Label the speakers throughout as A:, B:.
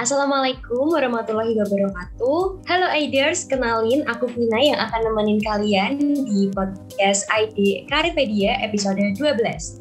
A: Assalamualaikum warahmatullahi wabarakatuh. Halo Aiders, kenalin aku Vina yang akan nemenin kalian di podcast ID Karirpedia episode 12.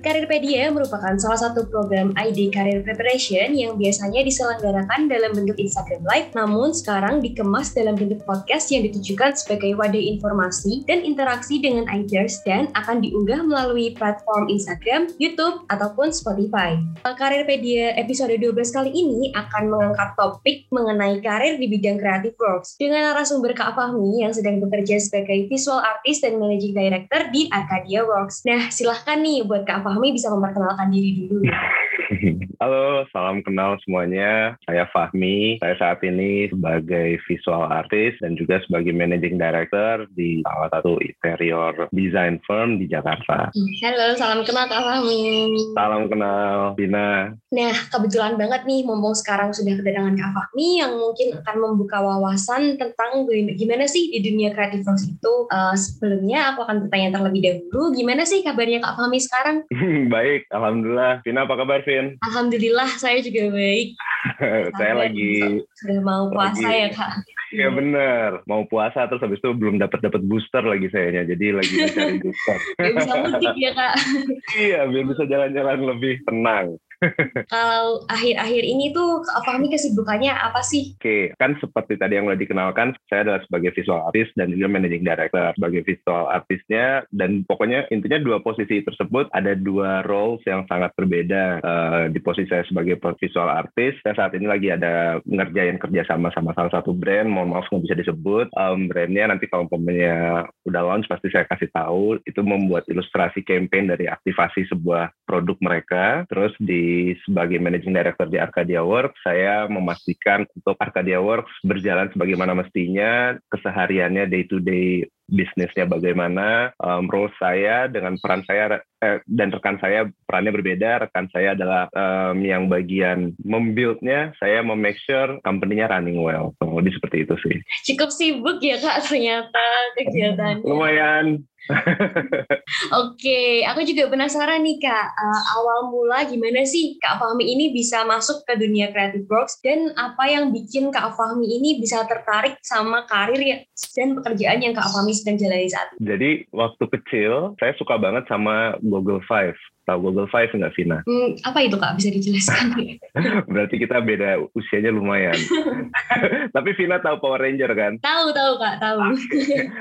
A: Karirpedia merupakan salah satu program ID Career Preparation yang biasanya diselenggarakan dalam bentuk Instagram Live, namun sekarang dikemas dalam bentuk podcast yang ditujukan sebagai wadah informasi dan interaksi dengan Aiders dan akan diunggah melalui platform Instagram, YouTube, ataupun Spotify. Karirpedia episode 12 kali ini akan mengangkat topik mengenai karir di bidang creative works dengan narasumber Kak Fahmi yang sedang bekerja sebagai visual artist dan managing director di Arcadia Works. Nah, silahkan nih buat Kak Fahmi bisa memperkenalkan diri dulu.
B: Halo, salam kenal semuanya. Saya Fahmi. Saya saat ini sebagai visual artist dan juga sebagai managing director di salah satu interior design firm di Jakarta.
A: Halo, salam kenal Kak Fahmi.
B: Salam kenal, Bina.
A: Nah, kebetulan banget nih, mumpung sekarang sudah kedatangan Kak Fahmi yang mungkin akan membuka wawasan tentang gimana sih di dunia kreatif itu. Uh, sebelumnya aku akan bertanya terlebih dahulu, gimana sih kabarnya Kak Fahmi sekarang?
B: Baik, Alhamdulillah. Bina, apa kabar,
A: Alhamdulillah saya juga baik.
B: saya lagi
A: sudah mau puasa lagi, ya kak.
B: Iya bener, mau puasa terus habis itu belum dapat dapat booster lagi sayanya, jadi lagi mencari booster.
A: Biar bisa mudik ya kak.
B: iya, biar bisa jalan-jalan lebih tenang.
A: Kalau akhir-akhir ini tuh Fahmi kesibukannya apa sih?
B: Oke, kan seperti tadi yang udah dikenalkan, saya adalah sebagai visual artist dan juga managing director. Sebagai visual artistnya, dan pokoknya intinya dua posisi tersebut ada dua roles yang sangat berbeda. Uh, di posisi saya sebagai visual artist, saya saat ini lagi ada ngerjain kerja sama sama salah satu brand, mohon maaf nggak bisa disebut. Um, brandnya nanti kalau umpamanya udah launch pasti saya kasih tahu. Itu membuat ilustrasi campaign dari aktivasi sebuah produk mereka. Terus di sebagai managing director di Arcadia Works, saya memastikan untuk Arcadia Works berjalan sebagaimana mestinya, kesehariannya day to day bisnisnya bagaimana, um, role saya dengan peran saya eh, dan rekan saya perannya berbeda. Rekan saya adalah um, yang bagian membuildnya, saya memake sure company-nya running well. Jadi seperti itu sih.
A: Cukup sibuk ya kak ternyata kegiatannya.
B: Lumayan.
A: Oke, aku juga penasaran nih kak, uh, awal mula gimana sih Kak Fahmi ini bisa masuk ke dunia creative works? Dan apa yang bikin Kak Fahmi ini bisa tertarik sama karir ya dan pekerjaan yang Kak Fahmi sedang jalani saat ini?
B: Jadi waktu kecil saya suka banget sama Google Five tahu Google Five nggak Vina?
A: Hmm, apa itu kak? Bisa dijelaskan?
B: Berarti kita beda usianya lumayan. Tapi Vina tahu Power Ranger kan?
A: Tahu tahu kak tahu.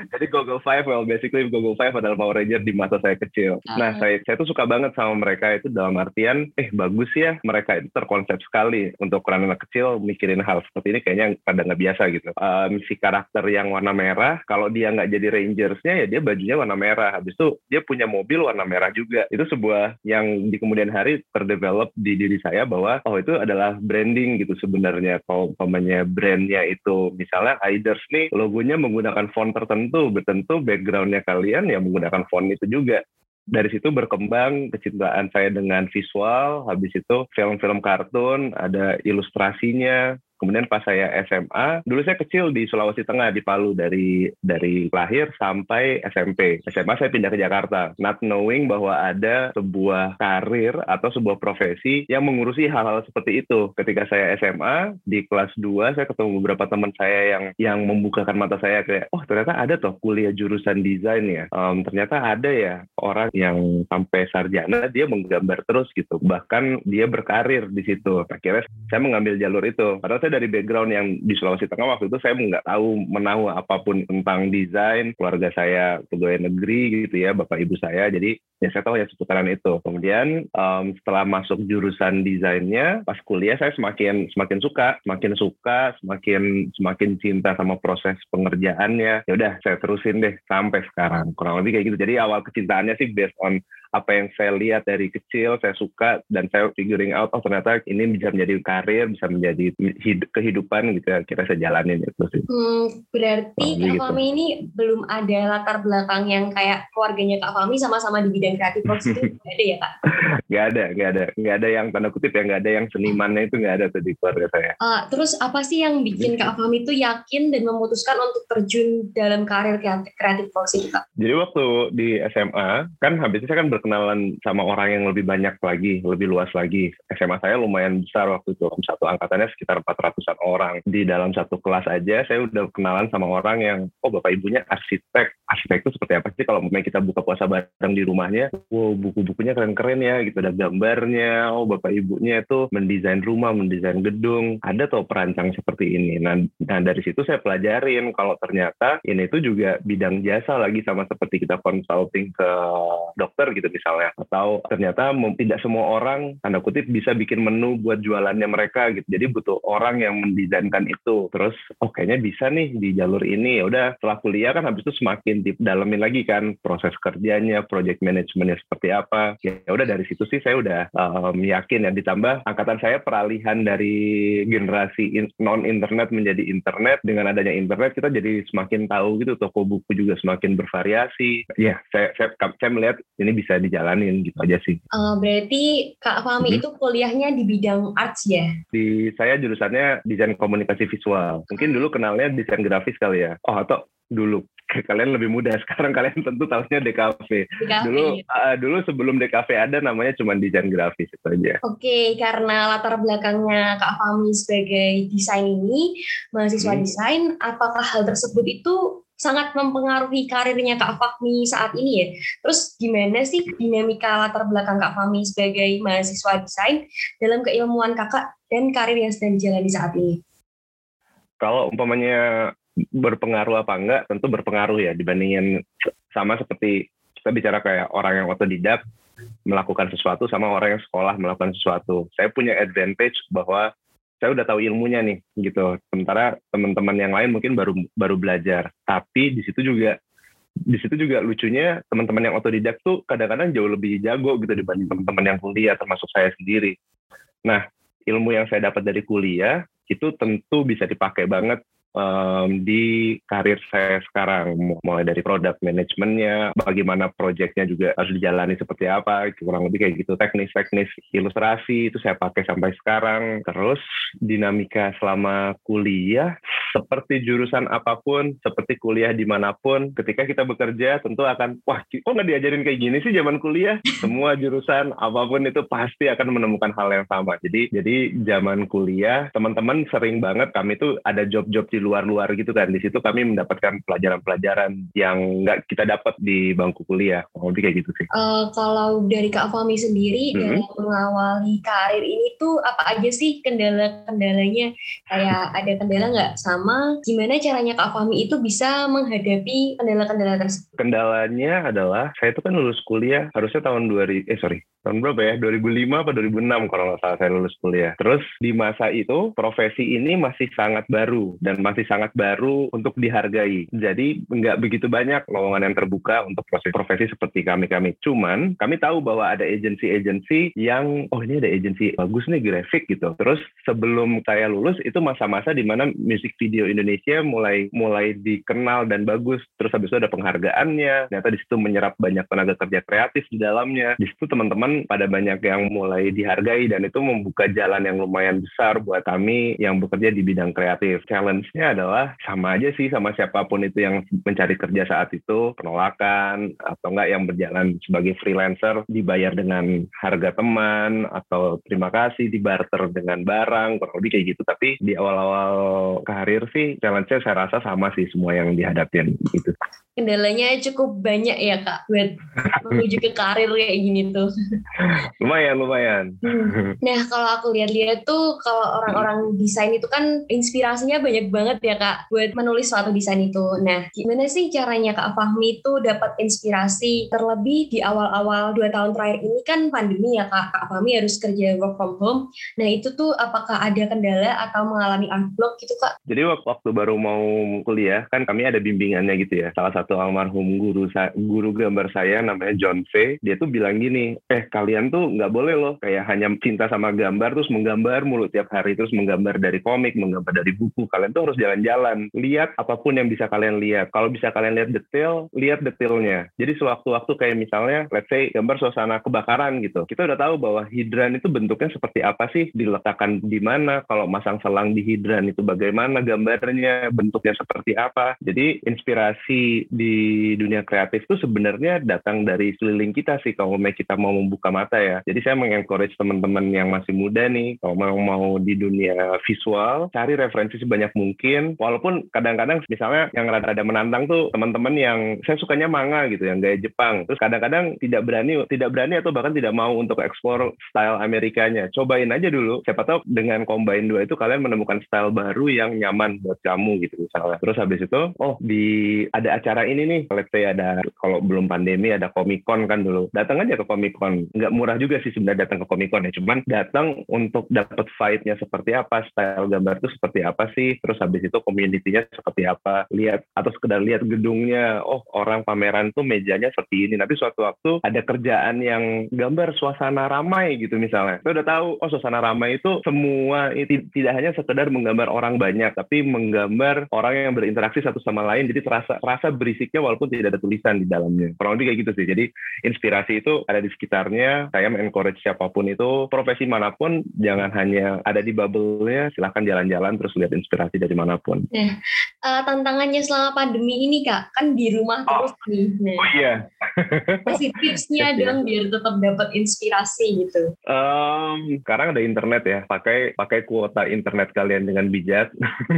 B: Jadi Google Five, well basically Google Five adalah Power Ranger di masa saya kecil. Uh. Nah saya saya tuh suka banget sama mereka itu dalam artian, eh bagus ya mereka itu terkonsep sekali untuk anak kecil mikirin hal seperti ini kayaknya kadang nggak biasa gitu. Um, si karakter yang warna merah, kalau dia nggak jadi Rangersnya ya dia bajunya warna merah. Habis itu dia punya mobil warna merah juga. Itu sebuah yang di kemudian hari terdevelop di diri saya bahwa oh itu adalah branding gitu sebenarnya. Kalau umpamanya brandnya itu misalnya Aiders nih logonya menggunakan font tertentu bertentu backgroundnya kalian yang menggunakan font itu juga. Dari situ berkembang kecintaan saya dengan visual habis itu film-film kartun ada ilustrasinya Kemudian pas saya SMA, dulu saya kecil di Sulawesi Tengah di Palu dari dari lahir sampai SMP. SMA saya pindah ke Jakarta, not knowing bahwa ada sebuah karir atau sebuah profesi yang mengurusi hal-hal seperti itu. Ketika saya SMA di kelas 2 saya ketemu beberapa teman saya yang yang membukakan mata saya kayak, oh ternyata ada toh kuliah jurusan desain ya. Um, ternyata ada ya orang yang sampai sarjana dia menggambar terus gitu. Bahkan dia berkarir di situ. Akhirnya saya mengambil jalur itu. Padahal saya dari background yang di Sulawesi Tengah waktu itu saya nggak tahu menahu apa pun tentang desain keluarga saya pegawai negeri gitu ya bapak ibu saya. Jadi ya saya tahu ya seputaran itu. Kemudian um, setelah masuk jurusan desainnya pas kuliah saya semakin semakin suka semakin suka semakin semakin cinta sama proses pengerjaannya. Ya udah saya terusin deh sampai sekarang. Kurang lebih kayak gitu. Jadi awal kecintaannya sih based on apa yang saya lihat dari kecil saya suka dan saya figuring out oh ternyata ini bisa menjadi karir bisa menjadi hidup, kehidupan gitu kira saya jalanin itu sih.
A: Hmm, berarti oh, Kak gitu. Fami ini belum ada latar belakang yang kayak keluarganya Kak Fami sama-sama di bidang kreatif itu nggak ada ya Kak?
B: Gak ada, gak ada, gak ada yang tanda kutip ya gak ada yang senimannya itu gak ada tuh di keluarga saya.
A: Uh, terus apa sih yang bikin Kak Fami itu yakin dan memutuskan untuk terjun dalam karir kreatif, kreatif itu Kak?
B: Jadi waktu di SMA kan habisnya saya kan berkenalan sama orang yang lebih banyak lagi, lebih luas lagi. SMA saya lumayan besar waktu itu, satu angkatannya sekitar 400-an orang. Di dalam satu kelas aja saya udah kenalan sama orang yang, oh bapak ibunya arsitek. Arsitek itu seperti apa sih kalau kita buka puasa bareng di rumahnya? Wow, buku-bukunya keren-keren ya, gitu ada gambarnya. Oh bapak ibunya itu mendesain rumah, mendesain gedung. Ada tuh perancang seperti ini. Nah, nah dari situ saya pelajarin kalau ternyata ini tuh juga bidang jasa lagi sama seperti kita consulting ke dokter gitu misalnya atau ternyata tidak semua orang tanda kutip bisa bikin menu buat jualannya mereka gitu. Jadi butuh orang yang mendesainkan itu. Terus oh kayaknya bisa nih di jalur ini. Ya udah setelah kuliah kan habis itu semakin dalamin lagi kan proses kerjanya project manajemennya seperti apa. Ya udah dari situ sih saya udah um, yakin ya. Ditambah angkatan saya peralihan dari generasi in, non internet menjadi internet. Dengan adanya internet kita jadi semakin tahu gitu. Toko buku juga semakin bervariasi. Ya saya saya, saya melihat ini bisa dijalanin gitu aja sih.
A: Uh, berarti Kak Fahmi hmm. itu kuliahnya di bidang arts ya?
B: Di saya jurusannya desain komunikasi visual. Mungkin dulu kenalnya desain grafis kali ya. Oh atau dulu kalian lebih mudah sekarang kalian tentu tahunya DKV. DKV dulu uh, dulu sebelum DKV ada namanya cuma desain grafis itu aja.
A: Oke, okay, karena latar belakangnya Kak Fahmi sebagai desain ini mahasiswa hmm. desain, apakah hal tersebut itu sangat mempengaruhi karirnya Kak Fahmi saat ini ya. Terus gimana sih dinamika latar belakang Kak Fahmi sebagai mahasiswa desain dalam keilmuan kakak dan karir yang sedang dijalani saat ini?
B: Kalau umpamanya berpengaruh apa enggak, tentu berpengaruh ya dibandingin sama seperti kita bicara kayak orang yang otodidak melakukan sesuatu sama orang yang sekolah melakukan sesuatu. Saya punya advantage bahwa saya udah tahu ilmunya nih gitu. Sementara teman-teman yang lain mungkin baru baru belajar. Tapi di situ juga di situ juga lucunya teman-teman yang otodidak tuh kadang-kadang jauh lebih jago gitu dibanding teman-teman yang kuliah termasuk saya sendiri. Nah, ilmu yang saya dapat dari kuliah itu tentu bisa dipakai banget um, di karir saya sekarang mulai dari produk manajemennya bagaimana proyeknya juga harus dijalani seperti apa kurang lebih kayak gitu. Teknis-teknis ilustrasi itu saya pakai sampai sekarang. Terus dinamika selama kuliah seperti jurusan apa pun seperti kuliah di mana pun ketika kita bekerja tentu akan wah kok nggak diajarin kayak gini sih zaman kuliah? Semua jurusan apa pun itu pasti akan menemukan hal yang sama. Jadi jadi zaman kuliah teman-teman sering banget kami tuh ada job-job di luar-luar gitu kan. Di situ kami mendapatkan pelajaran-pelajaran yang nggak kita dapat di bangku kuliah. Kurang lebih kayak gitu sih.
A: Uh, kalau dari Kak Fami sendiri mm-hmm. dalam mengawali karir ini tuh apa aja sih kendala-kendalanya? Kayak ada kendala nggak sama? Gimana caranya Kak Fami itu bisa menghadapi kendala-kendala tersebut?
B: Kendalanya adalah saya itu kan lulus kuliah harusnya tahun 2000 eh sorry tahun berapa ya 2005 atau 2006 kalau nggak salah saya lulus kuliah. Terus di masa itu profesi ini masih sangat baru dan masih sangat baru untuk dihargai. Jadi nggak begitu banyak lowongan yang terbuka untuk profesi-profesi seperti kami-kami. Cuman kami tahu bahwa ada agensi-agensi yang oh ini ada agensi bagus nih grafik gitu. Terus sebelum saya lulus itu masa-masa di mana musik video Indonesia mulai mulai dikenal dan bagus. Terus habis itu ada penghargaannya. Ternyata di situ menyerap banyak tenaga kerja kreatif di dalamnya. Di situ teman-teman teman pada banyak yang mulai dihargai dan itu membuka jalan yang lumayan besar buat kami yang bekerja di bidang kreatif. Challenge-nya adalah sama aja sih sama siapa pun itu yang mencari kerja saat itu, penolakan atau enggak yang berjalan sebagai freelancer dibayar dengan harga teman atau terima kasih dibarter dengan barang, kurang lebih kayak gitu. Tapi di awal-awal karir sih challenge-nya saya rasa sama sih semua yang dihadapin gitu
A: kendalanya cukup banyak ya kak buat menuju ke karir kayak gini tuh.
B: lumayan lumayan.
A: Hmm. Nah kalau aku lihat-lihat tuh kalau orang-orang desain itu kan inspirasinya banyak banget ya kak buat menulis suatu desain itu. Nah gimana sih caranya kak Fahmi itu dapat inspirasi terlebih di awal-awal dua tahun terakhir ini kan pandemi ya kak. Kak Fahmi harus kerja work from home. Nah itu tuh apakah ada kendala atau mengalami unblock gitu kak?
B: Jadi waktu baru mau kuliah kan kami ada bimbingannya gitu ya. Salah satu satu almarhum guru guru gambar saya namanya John V dia tuh bilang gini eh kalian tuh nggak boleh loh kayak hanya cinta sama gambar terus menggambar mulu tiap hari terus menggambar dari komik menggambar dari buku kalian tuh harus jalan-jalan. Lihat apa pun yang bisa kalian lihat. Kalau bisa kalian lihat detail lihat detailnya. Jadi sewaktu-waktu kayak misalnya let's say gambar suasana kebakaran gitu kita udah tahu bahwa hidran itu bentuknya seperti apa sih diletakkan di mana kalau masang selang di hidran itu bagaimana gambarnya bentuknya seperti apa. Jadi inspirasi di dunia kreatif itu sebenarnya datang dari seliling kita sih kalau kita mau membuka mata ya. Jadi saya mengencourage teman-teman yang masih muda nih kalau mau mau di dunia visual cari referensi sebanyak mungkin. Walaupun kadang-kadang misalnya yang rada-rada menantang tuh teman-teman yang saya sukanya manga gitu yang gaya Jepang. Terus kadang-kadang tidak berani tidak berani atau bahkan tidak mau untuk eksplor style Amerikanya. Cobain aja dulu. Siapa tahu dengan combine dua itu kalian menemukan style baru yang nyaman buat kamu gitu misalnya. Terus habis itu, oh di ada acara ini nih, let's say ada kalau belum pandemi ada Comic Con kan dulu. Datang aja ke Comic Con. Nggak murah juga sih sebenarnya datang ke Comic Con ya. Cuman datang untuk dapat fight-nya seperti apa, style gambar itu seperti apa sih. Terus habis itu community-nya seperti apa. Lihat atau sekedar lihat gedungnya. Oh orang pameran tuh mejanya seperti ini. Nanti suatu waktu ada kerjaan yang gambar suasana ramai gitu misalnya. Kita udah tahu, oh suasana ramai itu semua tidak hanya sekedar menggambar orang banyak, tapi menggambar orang yang berinteraksi satu sama lain jadi terasa rasa berisiknya walaupun tidak ada tulisan di dalamnya. Kurang lebih kayak gitu sih. Jadi inspirasi itu ada di sekitarnya. Saya mengencourage siapa pun itu profesi mana pun jangan hanya ada di bubble-nya silahkan jalan-jalan terus lihat inspirasi dari mana pun.
A: Nah uh, tantangannya selama pandemi ini kak kan di rumah oh. terus nih.
B: Nah, oh iya.
A: kasih tipsnya dong biar tetap dapat inspirasi gitu.
B: Um, sekarang ada internet ya. Pakai pakai kuota internet kalian dengan bijak.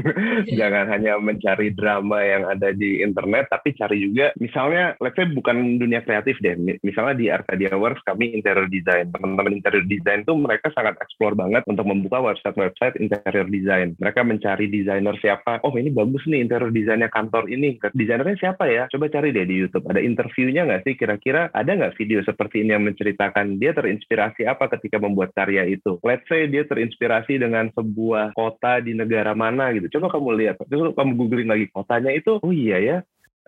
B: Jangan hanya mencari drama yang ada di internet, tapi cari juga misalnya, let's say bukan dunia kreatif deh. Misalnya di Arcadia Works kami interior design. Teman-teman interior design tuh mereka sangat explore banget untuk membuka website-website interior design. Mereka mencari desainer siapa. Oh ini bagus nih interior desainnya kantor ini. Desainernya siapa ya? Coba cari deh di YouTube. Ada interviewnya nggak sih? Kira-kira ada nggak video seperti ini yang menceritakan dia terinspirasi apa ketika membuat karya itu? Let's say dia terinspirasi dengan sebuah kota di negara mana gitu. Coba kamu lihat. Terus kamu googling lagi kotanya itu oh iya ya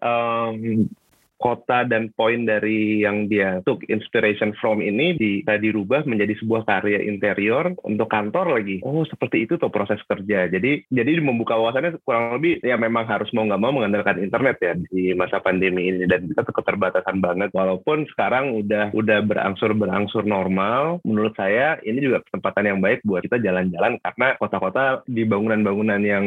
B: um, kota dan poin dari yang dia took inspiration from ini bisa dirubah menjadi sebuah karya interior untuk kantor lagi. Oh seperti itu tuh proses kerja. Jadi jadi membuka wawasannya kurang lebih ya memang harus mau nggak mau mengandalkan internet ya di masa pandemi ini dan kita tuh keterbatasan banget. Walaupun sekarang udah udah berangsur berangsur normal, menurut saya ini juga kesempatan yang baik buat kita jalan-jalan karena kota-kota di bangunan-bangunan yang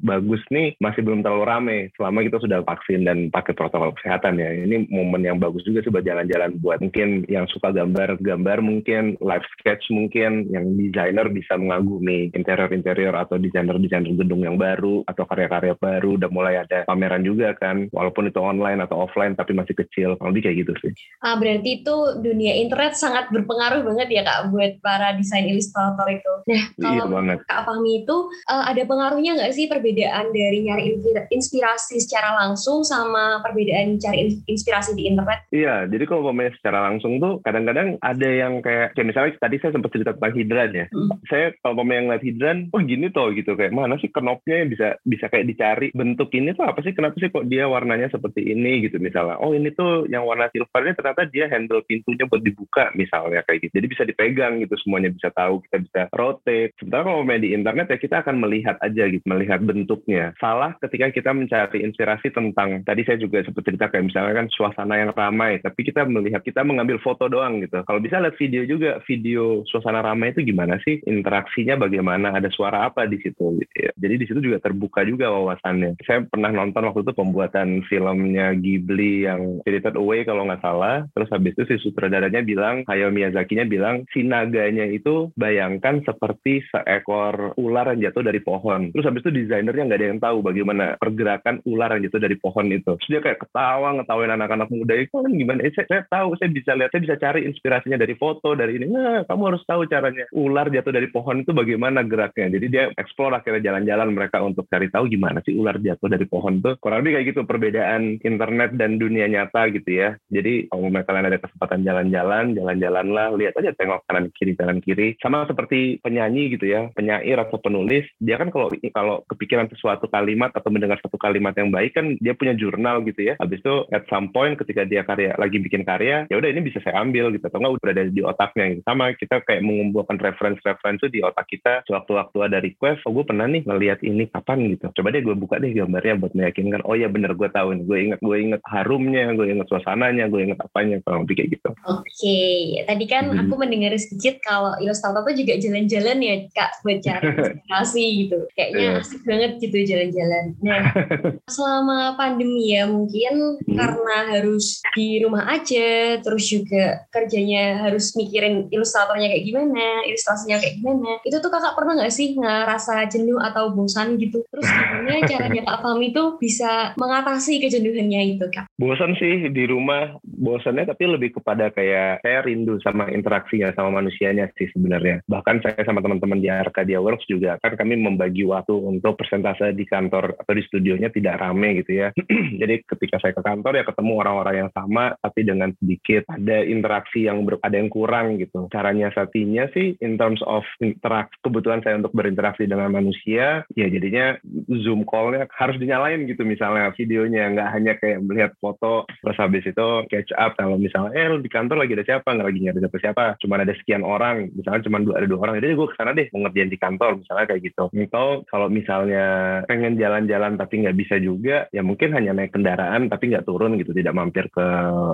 B: bagus nih masih belum terlalu ramai selama kita sudah vaksin dan pakai protokol kesehatan ya ini momen yang bagus juga sih buat jalan-jalan buat mungkin yang suka gambar-gambar mungkin live sketch mungkin yang desainer bisa mengagumi interior-interior atau desainer-desainer gedung yang baru atau karya-karya baru udah mulai ada pameran juga kan walaupun itu online atau offline tapi masih kecil kalau kayak gitu sih.
A: Ah berarti itu dunia internet sangat berpengaruh banget ya kak buat para desain ilustrator itu. Nah iya kalau iya banget. kak Fahmi itu uh, ada pengaruhnya nggak sih perbedaan dari nyari inspirasi secara langsung sama perbedaan cari inspirasi di internet?
B: Iya, jadi kalau pemain secara langsung tuh kadang-kadang ada yang kayak, kayak misalnya tadi saya sempat cerita tentang hidran ya. Hmm. Saya kalau pemain yang ngeliat hidran, oh gini tuh gitu kayak mana sih knopnya yang bisa bisa kayak dicari bentuk ini tuh apa sih? Kenapa sih kok dia warnanya seperti ini gitu misalnya? Oh ini tuh yang warna silvernya ternyata dia handle pintunya buat dibuka misalnya kayak gitu. Jadi bisa dipegang gitu semuanya bisa tahu kita bisa rotate. Sementara kalau main di internet ya kita akan melihat aja gitu, melihat bentuknya. Salah ketika kita mencari inspirasi tentang tadi saya juga sempat cerita kayak misalnya kan suasana yang ramai, tapi kita melihat kita mengambil foto doang gitu. Kalau bisa lihat video juga, video suasana ramai itu gimana sih? Interaksinya bagaimana? Ada suara apa di situ gitu ya. Jadi di situ juga terbuka juga wawasannya. Saya pernah nonton waktu itu pembuatan filmnya Ghibli yang Spirited Away kalau nggak salah. Terus habis itu si sutradaranya bilang, Hayao Miyazaki-nya bilang, si naganya itu bayangkan seperti seekor ular yang jatuh dari pohon. Terus habis itu desainernya nggak ada yang tahu bagaimana pergerakan ular yang jatuh dari pohon itu. Terus dia kayak ketawa, ngetawa ngetawain anak-anak muda itu kan gimana? Eh, saya, saya tahu, saya bisa lihat, saya bisa cari inspirasinya dari foto, dari ini. Nah, kamu harus tahu caranya. Ular jatuh dari pohon itu bagaimana geraknya. Jadi dia explore akhirnya jalan-jalan mereka untuk cari tahu gimana sih ular jatuh dari pohon itu. Kurang lebih kayak gitu perbedaan internet dan dunia nyata gitu ya. Jadi kalau kalian ada kesempatan jalan-jalan, jalan-jalan lah, lihat aja tengok kanan kiri kanan kiri. Sama seperti penyanyi gitu ya, penyair atau penulis, dia kan kalau kalau kepikiran sesuatu kalimat atau mendengar satu kalimat yang baik kan dia punya jurnal gitu ya. Habis itu at at some point ketika dia karya lagi bikin karya ya udah ini bisa saya ambil gitu atau enggak udah ada di otaknya gitu sama kita kayak mengumpulkan reference-reference di otak kita sewaktu-waktu ada request oh gue pernah nih ngeliat ini kapan gitu coba deh gue buka deh gambarnya buat meyakinkan oh ya bener gue tahu gue inget gue inget harumnya gue inget suasananya gue inget apanya kalau lebih kayak gitu
A: oke okay. tadi kan hmm. aku mendengar sedikit kalau ilustrator tuh juga jalan-jalan ya kak buat cari inspirasi gitu kayaknya yeah. asik banget gitu jalan-jalan nah selama pandemi ya mungkin hmm. karena harus di rumah aja terus juga kerjanya harus mikirin ilustratornya kayak gimana ilustrasinya kayak gimana. Itu tuh kakak pernah nggak sih ngerasa jenuh atau bosan gitu? Terus gimana caranya kak Fahmi tuh bisa mengatasi kejenuhannya itu kak?
B: Bosan sih di rumah bosannya tapi lebih kepada kayak saya rindu sama interaksinya sama manusianya sih sebenarnya. Bahkan saya sama teman-teman di Arcadia Works juga kan kami membagi waktu untuk persentase di kantor atau di studionya tidak rame gitu ya. Jadi ketika saya ke kantor ya ketemu orang-orang yang sama tapi dengan sedikit. Ada interaksi yang ber, ada yang kurang gitu. Caranya satunya sih in terms of interaksi kebutuhan saya untuk berinteraksi dengan manusia ya jadinya zoom callnya harus dinyalain gitu misalnya videonya. Nggak hanya kayak melihat foto terus habis itu catch up. Kalau misalnya eh di kantor lagi ada siapa? Nggak lagi nyari siapa siapa cuma ada sekian orang. Misalnya cuma dua ada dua orang. Jadi gue ke sana deh mau ngerjain di kantor misalnya kayak gitu. Atau kalau misalnya pengen jalan-jalan tapi nggak bisa juga ya mungkin hanya naik kendaraan tapi nggak turun gitu tidak mampir ke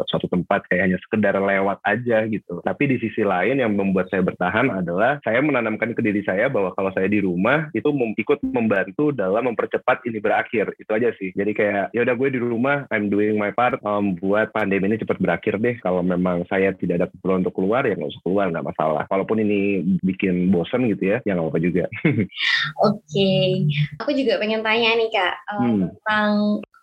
B: suatu tempat kayak hanya sekedar lewat aja gitu. Tapi di sisi lain yang membuat saya bertahan adalah saya menanamkan ke diri saya bahwa kalau saya di rumah itu ikut membantu dalam mempercepat ini berakhir. Itu aja sih. Jadi kayak ya udah gue di rumah I'm doing my part. Um, buat pandemi ini cepat berakhir deh. Kalau memang saya tidak ada keperluan untuk keluar ya nggak usah keluar nggak masalah. Walaupun ini bikin bosen gitu ya ya nggak apa-apa juga.
A: Oke. Okay. aku juga pengen tanya nih kak um, hmm. tentang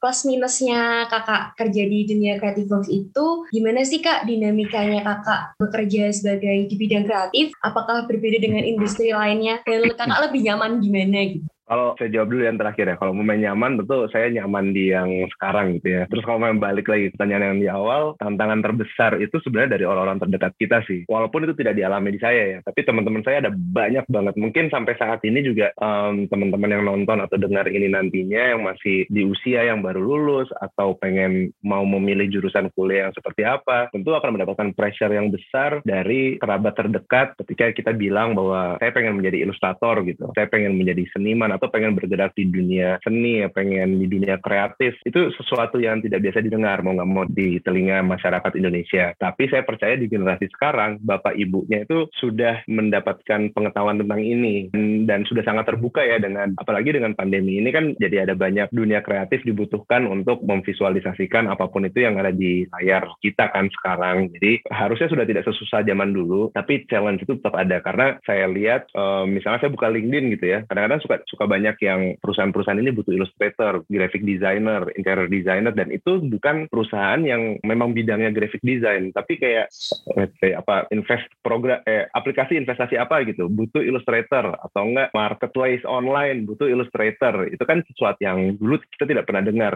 A: plus minusnya kakak kerja di dunia kreatif itu gimana sih kak dinamikanya kakak bekerja sebagai di bidang kreatif? Apakah berbeda dengan industri lainnya? Dan kakak lebih nyaman gimana gitu
B: kalau saya jawab dulu yang terakhir ya, kalau main nyaman, tentu saya nyaman di yang sekarang gitu ya. Terus kalau mau balik lagi pertanyaan yang di awal, tantangan terbesar itu sebenarnya dari orang-orang terdekat kita sih. Walaupun itu tidak dialami di saya ya, tapi teman-teman saya ada banyak banget. Mungkin sampai saat ini juga um, teman-teman yang nonton atau dengar ini nantinya yang masih di usia yang baru lulus atau pengen mau memilih jurusan kuliah yang seperti apa, tentu akan mendapatkan pressure yang besar dari kerabat terdekat ketika kita bilang bahwa saya pengen menjadi ilustrator gitu, saya pengen menjadi seniman atau pengen bergerak di dunia seni ya pengen di dunia kreatif? Itu sesuatu yang tidak biasa didengar mau nggak mau di telinga masyarakat Indonesia. Tapi saya percaya di generasi sekarang bapak ibunya itu sudah mendapatkan pengetahuan tentang ini. Dan, sudah sangat terbuka ya dengan apalagi dengan pandemi ini kan jadi ada banyak dunia kreatif dibutuhkan untuk memvisualisasikan apa pun itu yang ada di layar kita kan sekarang. Jadi harusnya sudah tidak sesusah zaman dulu tapi challenge itu tetap ada. Karena saya lihat eh, misalnya saya buka LinkedIn gitu ya. Kadang-kadang suka suka banyak yang perusahaan-perusahaan ini butuh illustrator, graphic designer, interior designer dan itu bukan perusahaan yang memang bidangnya graphic design, tapi kayak say, apa invest program eh, aplikasi investasi apa gitu, butuh illustrator atau enggak marketplace online butuh illustrator. Itu kan sesuatu yang dulu kita tidak pernah dengar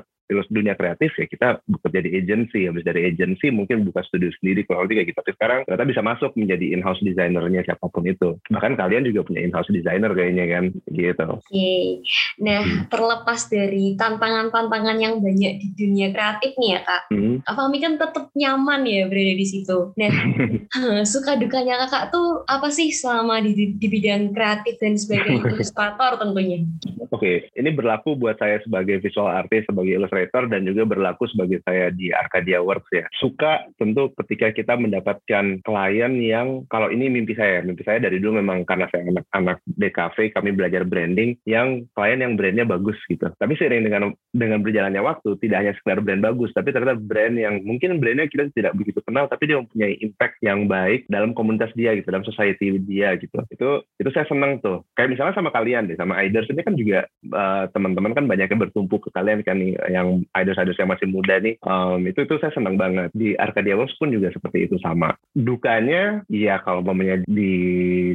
B: dunia kreatif ya kita bekerja di agency habis dari agency mungkin buka studio sendiri kalau kayak gitu tapi sekarang ternyata bisa masuk menjadi in-house designernya siapa pun itu bahkan kalian juga punya in-house designer kayaknya kan gitu oke
A: okay. nah hmm. terlepas dari tantangan-tantangan yang banyak di dunia kreatif nih ya kak hmm. Fahmi kan tetap nyaman ya berada di situ nah suka dukanya kakak tuh apa sih selama di, di bidang kreatif dan sebagai ilustrator tentunya
B: oke okay. ini berlaku buat saya sebagai visual artist sebagai ilustrator operator dan juga berlaku sebagai saya di Arcadia Works ya. Suka tentu ketika kita mendapatkan klien yang kalau ini mimpi saya, mimpi saya dari dulu memang karena saya anak-anak DKV kami belajar branding yang klien yang brandnya bagus gitu. Tapi seiring dengan dengan berjalannya waktu tidak hanya sekedar brand bagus, tapi ternyata brand yang mungkin brandnya kita tidak begitu kenal, tapi dia mempunyai impact yang baik dalam komunitas dia gitu, dalam society dia gitu. Itu itu saya senang tuh. Kayak misalnya sama kalian deh, sama Iders ini kan juga uh, teman-teman kan banyak yang bertumpu ke kalian kan yang idols-idols yang masih muda nih um, itu itu saya senang banget. Di Arcadia Works pun juga seperti itu sama. Dukanya ya kalau mamanya di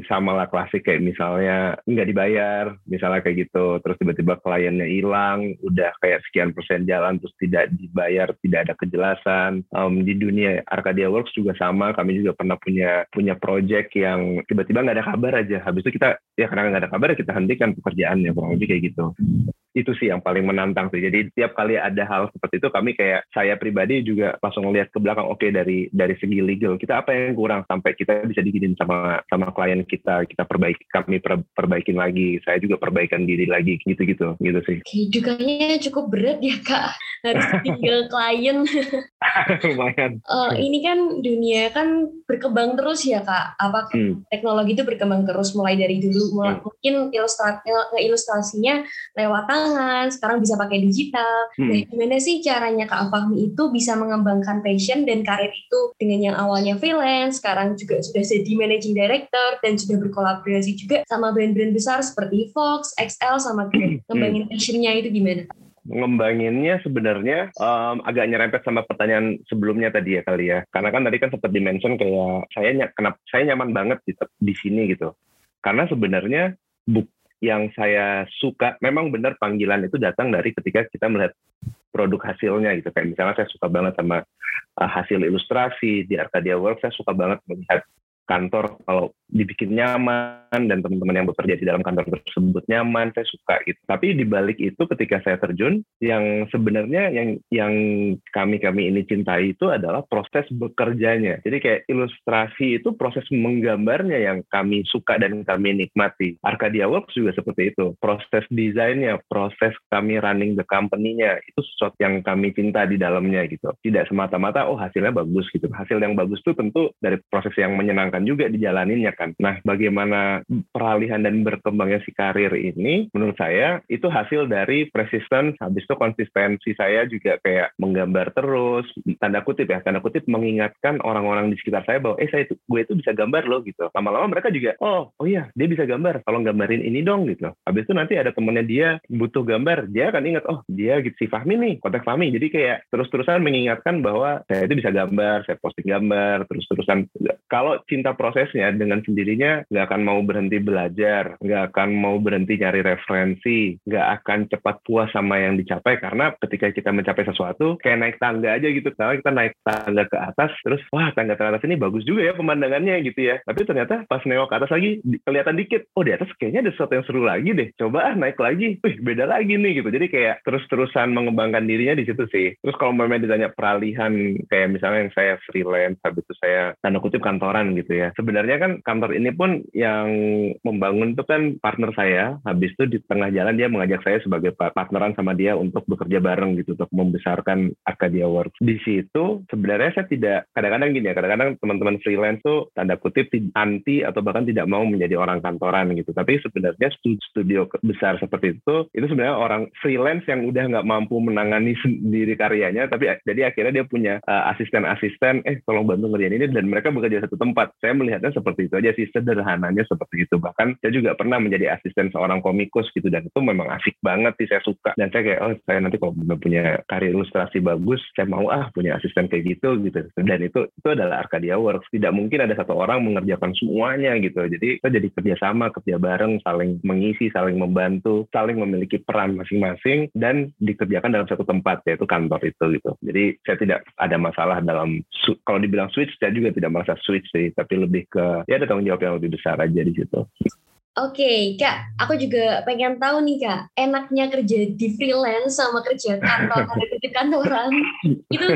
B: Samala klasik kayak misalnya nggak dibayar misalnya kayak gitu. Terus tiba-tiba kliennya hilang udah kayak sekian persen jalan terus tidak dibayar tidak ada kejelasan. Um, di dunia Arcadia Works juga sama. Kami juga pernah punya punya project yang tiba-tiba nggak ada kabar aja. Habis itu kita ya karena nggak ada kabar kita hentikan pekerjaannya kurang lebih kayak gitu itu sih yang paling menantang sih. Jadi tiap kali ada hal seperti itu kami kayak saya pribadi juga langsung ngeliat ke belakang oke okay, dari dari segi legal kita apa yang kurang sampai kita bisa diginin sama sama klien kita kita perbaiki kami per, perbaikin lagi saya juga perbaikan diri lagi gitu-gitu gitu sih.
A: Kehidupannya cukup berat ya kak harus tinggal klien.
B: Lumayan.
A: Uh, ini kan dunia kan berkembang terus ya kak. Apa hmm. teknologi itu berkembang terus mulai dari dulu mulai, hmm. mungkin ilustrasi ilustrasinya lewat tangan sekarang bisa pakai digital. Hmm. Nah gimana sih caranya kak Fahmi itu bisa mengembangkan passion dan karir itu dengan yang awalnya freelance sekarang juga sudah jadi managing director dan sudah berkolaborasi juga sama brand-brand besar seperti Fox, XL sama Grab. Ngembangin passionnya itu gimana?
B: ngembanginnya sebenarnya um, agak nyerempet sama pertanyaan sebelumnya tadi ya kali ya. Karena kan tadi kan sempat dimention kayak saya ny kenapa saya nyaman banget di, di sini gitu. Karena sebenarnya buk yang saya suka. Memang benar panggilan itu datang dari ketika kita melihat produk hasilnya gitu. Kayak misalnya saya suka banget sama uh, hasil ilustrasi di Arcadia Works saya suka banget melihat kantor kalau dibikin nyaman dan teman-teman yang bekerja di dalam kantor tersebut nyaman saya suka gitu. Tapi di balik itu ketika saya terjun yang sebenarnya yang yang kami kami ini cintai itu adalah proses bekerjanya. Jadi kayak ilustrasi itu proses menggambarnya yang kami suka dan kami nikmati. Arcadia Works juga seperti itu. Proses desainnya proses kami running the company-nya itu sesuatu yang kami cinta di dalamnya gitu. Tidak semata-mata oh hasilnya bagus gitu. Hasil yang bagus itu tentu dari proses yang menyenangkan juga dijalaninnya kan. Nah, bagaimana peralihan dan berkembangnya si karir ini, menurut saya itu hasil dari persisten, habis itu konsistensi saya juga kayak menggambar terus, tanda kutip ya, tanda kutip mengingatkan orang-orang di sekitar saya bahwa, eh saya itu, gue itu bisa gambar loh gitu. Lama-lama mereka juga, oh, oh iya, dia bisa gambar, tolong gambarin ini dong gitu. Habis itu nanti ada temennya dia butuh gambar, dia akan ingat, oh dia gitu si Fahmi nih, kontak Fahmi. Jadi kayak terus-terusan mengingatkan bahwa saya itu bisa gambar, saya posting gambar, terus-terusan. Kalau cinta prosesnya dengan sendirinya nggak akan mau berhenti belajar, nggak akan mau berhenti nyari referensi, nggak akan cepat puas sama yang dicapai karena ketika kita mencapai sesuatu kayak naik tangga aja gitu, karena kita naik tangga ke atas terus wah tangga ke atas ini bagus juga ya pemandangannya gitu ya, tapi ternyata pas nengok ke atas lagi kelihatan dikit, oh di atas kayaknya ada sesuatu yang seru lagi deh, coba ah naik lagi, wih beda lagi nih gitu, jadi kayak terus-terusan mengembangkan dirinya di situ sih. Terus kalau memang ditanya peralihan kayak misalnya yang saya freelance, habis itu saya tanda kutip kantoran gitu ya, sebenarnya kan kantor ini pun yang membangun itu kan partner saya. Habis itu di tengah jalan dia mengajak saya sebagai partneran sama dia untuk bekerja bareng gitu untuk membesarkan Arcadia Works. Di situ sebenarnya saya tidak kadang-kadang gini ya, kadang-kadang teman-teman freelance tuh tanda kutip anti atau bahkan tidak mau menjadi orang kantoran gitu. Tapi sebenarnya studio besar seperti itu itu sebenarnya orang freelance yang udah nggak mampu menangani sendiri karyanya, tapi jadi akhirnya dia punya uh, asisten-asisten, eh tolong bantu ngerjain ini dan mereka bekerja satu tempat. Saya melihatnya seperti itu aja sih sederhananya seperti itu. Bahkan saya juga pernah menjadi asisten seorang komikus gitu dan itu memang asik banget sih saya suka. Dan saya kayak oh saya nanti kalau punya karir ilustrasi bagus saya mau ah punya asisten kayak gitu gitu. Dan itu itu adalah Arcadia Works. Tidak mungkin ada satu orang mengerjakan semuanya gitu. Jadi kita jadi kerjasama kerja bareng saling mengisi saling membantu saling memiliki peran masing-masing dan dikerjakan dalam satu tempat yaitu kantor itu gitu. Jadi saya tidak ada masalah dalam kalau dibilang switch saya juga tidak merasa switch sih. Tapi lebih ke ya ada tanggung jawab yang lebih besar aja di situ.
A: Oke, okay, Kak, aku juga pengen tahu nih, Kak, enaknya kerja di freelance sama kerja kantor, di kantoran, itu